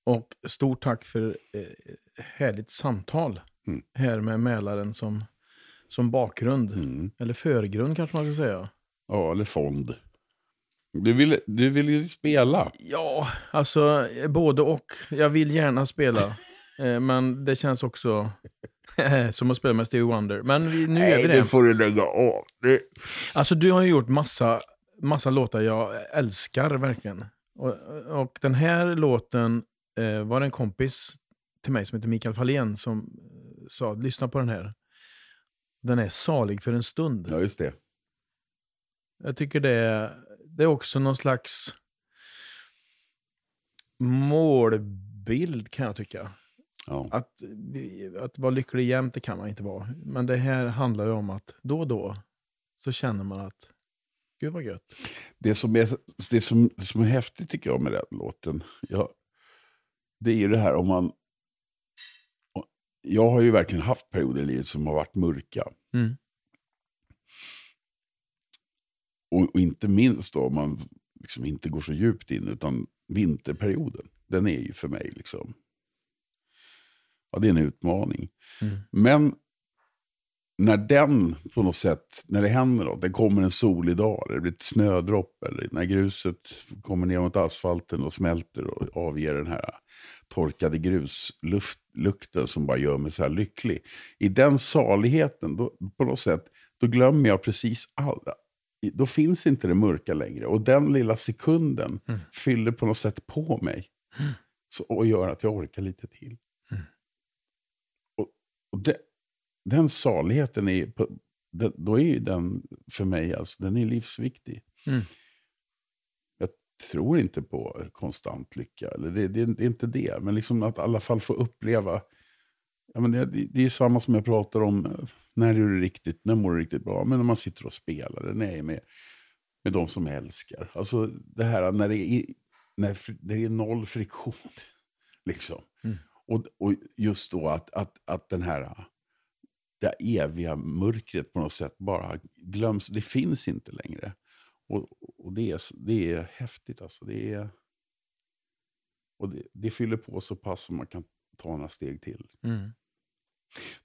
Och stort tack för eh, härligt samtal Mm. här med Mälaren som, som bakgrund. Mm. Eller förgrund kanske man ska säga. Ja, eller fond. Du vill, du vill ju spela. Ja, alltså eh, både och. Jag vill gärna spela. <laughs> eh, men det känns också som att spela med Stevie Wonder. Men vi, nu är vi Nej, det. det får du lägga av. Det, Alltså du har ju gjort massa, massa låtar jag älskar verkligen. Och, och den här låten eh, var det en kompis till mig som heter Mikael Fahlén som eh, sa lyssna på den här. Den är salig för en stund. ja, just det. Jag tycker det det är också någon slags målbild kan jag tycka. Ja. Att, att vara lycklig jämt, det kan man inte vara. Men det här handlar ju om att då och då så känner man att gud vad gött. Det, som är, det som, som är häftigt tycker jag med den låten, ja, det är ju det här om man... Jag har ju verkligen haft perioder i livet som har varit mörka. Mm. Och, och inte minst då om man liksom inte går så djupt in, utan vinterperioden. Den är ju för mig liksom... Ja, det är en utmaning. Mm. Men när den på något sätt, när det händer något, det kommer en solig dag, eller det blir ett snödropp, eller när gruset kommer ner mot asfalten och smälter och avger den här torkade gruslukten som bara gör mig så här lycklig. I den saligheten, då, på något sätt, då glömmer jag precis allt. Då finns inte det mörka längre. Och den lilla sekunden Mm. fyller på något sätt på mig. Så, och gör att jag orkar lite till. Mm. Och, och det, den saligheten, är, på, det, då är ju den för mig alltså, den är livsviktig. Tror inte på konstant lycka. Eller det, det, det är inte det. Men liksom att i alla fall få uppleva. Ja, men det, det är samma som jag pratar om. När är du riktigt, när mår du riktigt bra? Men när man sitter och spelar. När jag är med, med de som jag älskar. Alltså det här när det är, när det är noll friktion. <laughs> Liksom. Mm. Och, och just då att, att, att den här det eviga mörkret på något sätt bara glöms. Det finns inte längre. Och, och det, är, det är häftigt alltså. Det, är, och det, det fyller på så pass som man kan ta några steg till. Mm.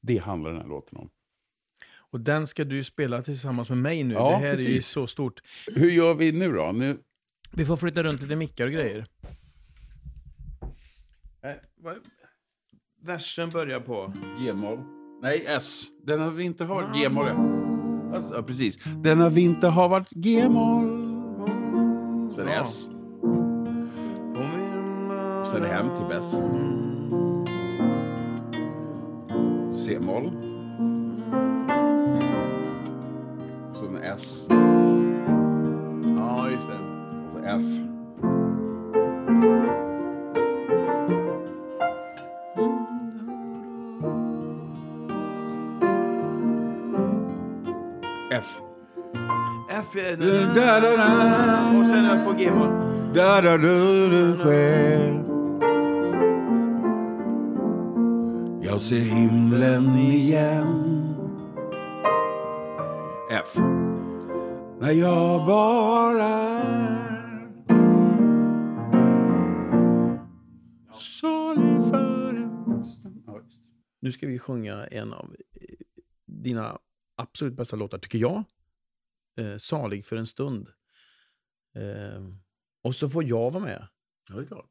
Det handlar den här låten om. Och den ska du spela tillsammans med mig nu. Ja, det här är ju precis. så stort. Hur gör vi nu då? Nu, Vi får flytta runt lite mickar och grejer. Versen börjar på... G-moll. Nej, S. Denna vinter har varit G-moll ja. Alltså, ja, precis. Denna vinter har varit G-moll. Sen Ja. S. Sen hem till bäst. C-moll. Sen S. Ja, just det. Och så F. Och sen är på G-moll. Där har du dig själv Jag ser himlen igen F. När jag bara salig Nu ska vi sjunga en av dina absolut bästa låtar, tycker jag. Eh, Salig för en stund. Eh, och så får jag vara med. Ja, det är klart.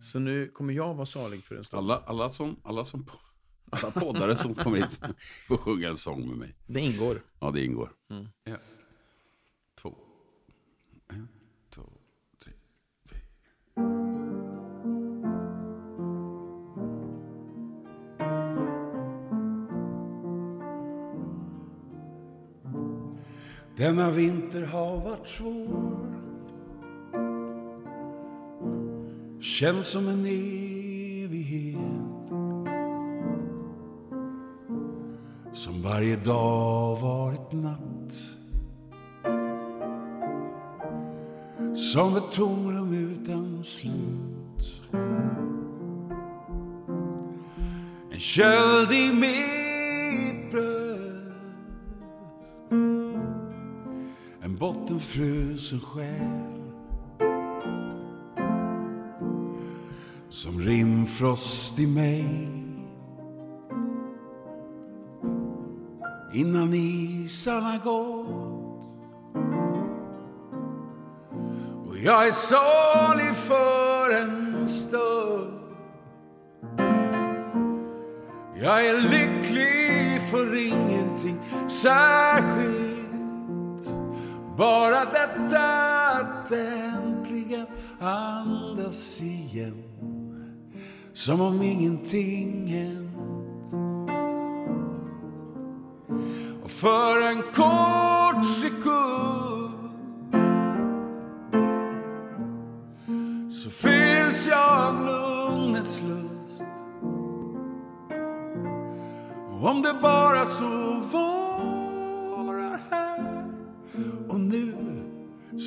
Så nu kommer jag vara salig för en stund. Alla, alla, som, alla, som, alla poddare som kommer hit <laughs> får sjunga en sång med mig. Det ingår. Ja, det ingår. Mm. Ett, Denna vinter har varit svår. Känns som en evighet. Som varje dag varit natt. Som ett tomrum utan slut. En köld i mig frusen själ Som rimfrost i mig. Innan isarna gått. Och jag är salig för en stund. Jag är lycklig för ingenting särskilt bara detta att äntligen andas igen. Som om ingenting hänt. Och för en kort sekund Så fylls jag av lugnets lust. Och om det bara så vore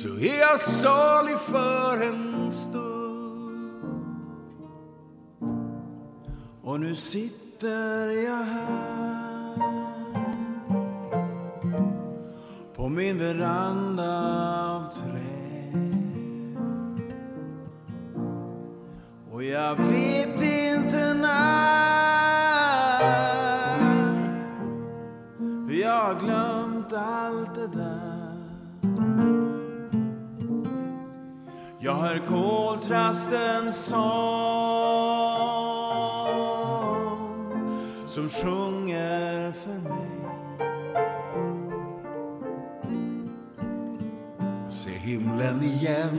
så är jag salig för en stund. Och nu sitter jag här på min veranda av trä. Och jag vet inte när hur jag har glömt allt det där. Jag hör koltrastens sång som sjunger för mig. Se himlen igen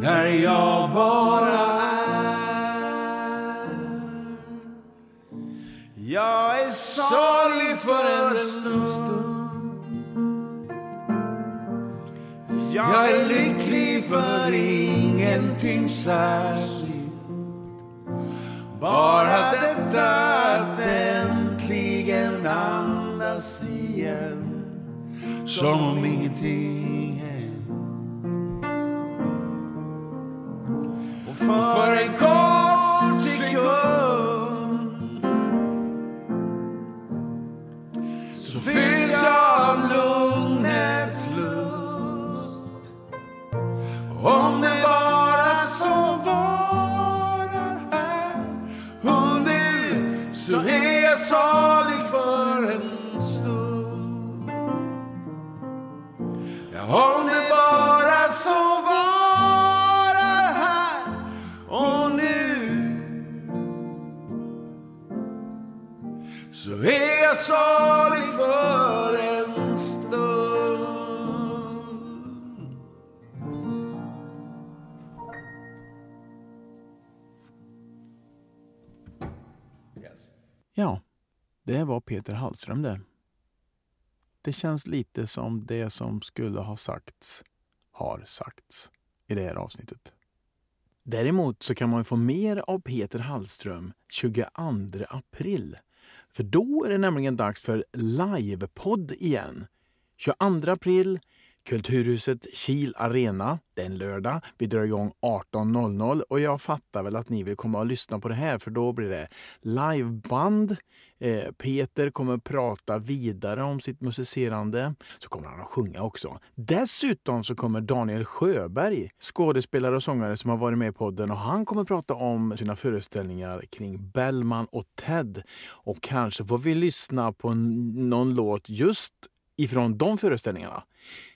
När jag bara är Jag är salig för en stund. Jag är lycklig för ingenting särskilt. Bara detta att äntligen andas igen Som om ingenting hänt. Och för en kort Peter Hallström det. Det känns lite som det som skulle ha sagts har sagts i det här avsnittet. Däremot så kan man få mer av Peter Hallström 22 april. För då är det nämligen dags för livepodd igen. 22 april Kulturhuset Kil Arena. Det är en lördag. Vi drar igång 18.00 och jag fattar väl att ni vill komma och lyssna på det här för då blir det liveband. Eh, Peter kommer prata vidare om sitt musicerande. Så kommer han att sjunga också. Dessutom så kommer Daniel Sjöberg, skådespelare och sångare som har varit med i podden och han kommer prata om sina föreställningar kring Bellman och Ted. Och kanske får vi lyssna på någon låt just ifrån de föreställningarna.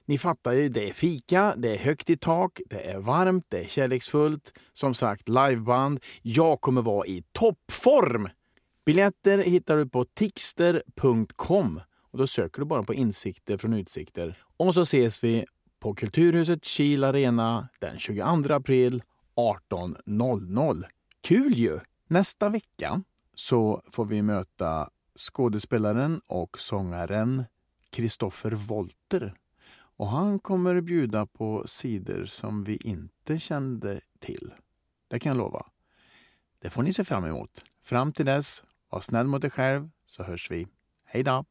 Ni fattar ju, det är fika, det är högt i tak, det är varmt, det är kärleksfullt. Som sagt, liveband. Jag kommer vara i toppform! Biljetter hittar du på tixter.com. Och Då söker du bara på Insikter från Utsikter. Och så ses vi på Kulturhuset Kil Arena den 22 april 18.00. Kul ju! Nästa vecka så får vi möta skådespelaren och sångaren Kristoffer Wolter. Och han kommer bjuda på sidor som vi inte kände till. Det kan jag lova. Det får ni se fram emot. Fram till dess, var snäll mot dig själv så hörs vi. Hej då!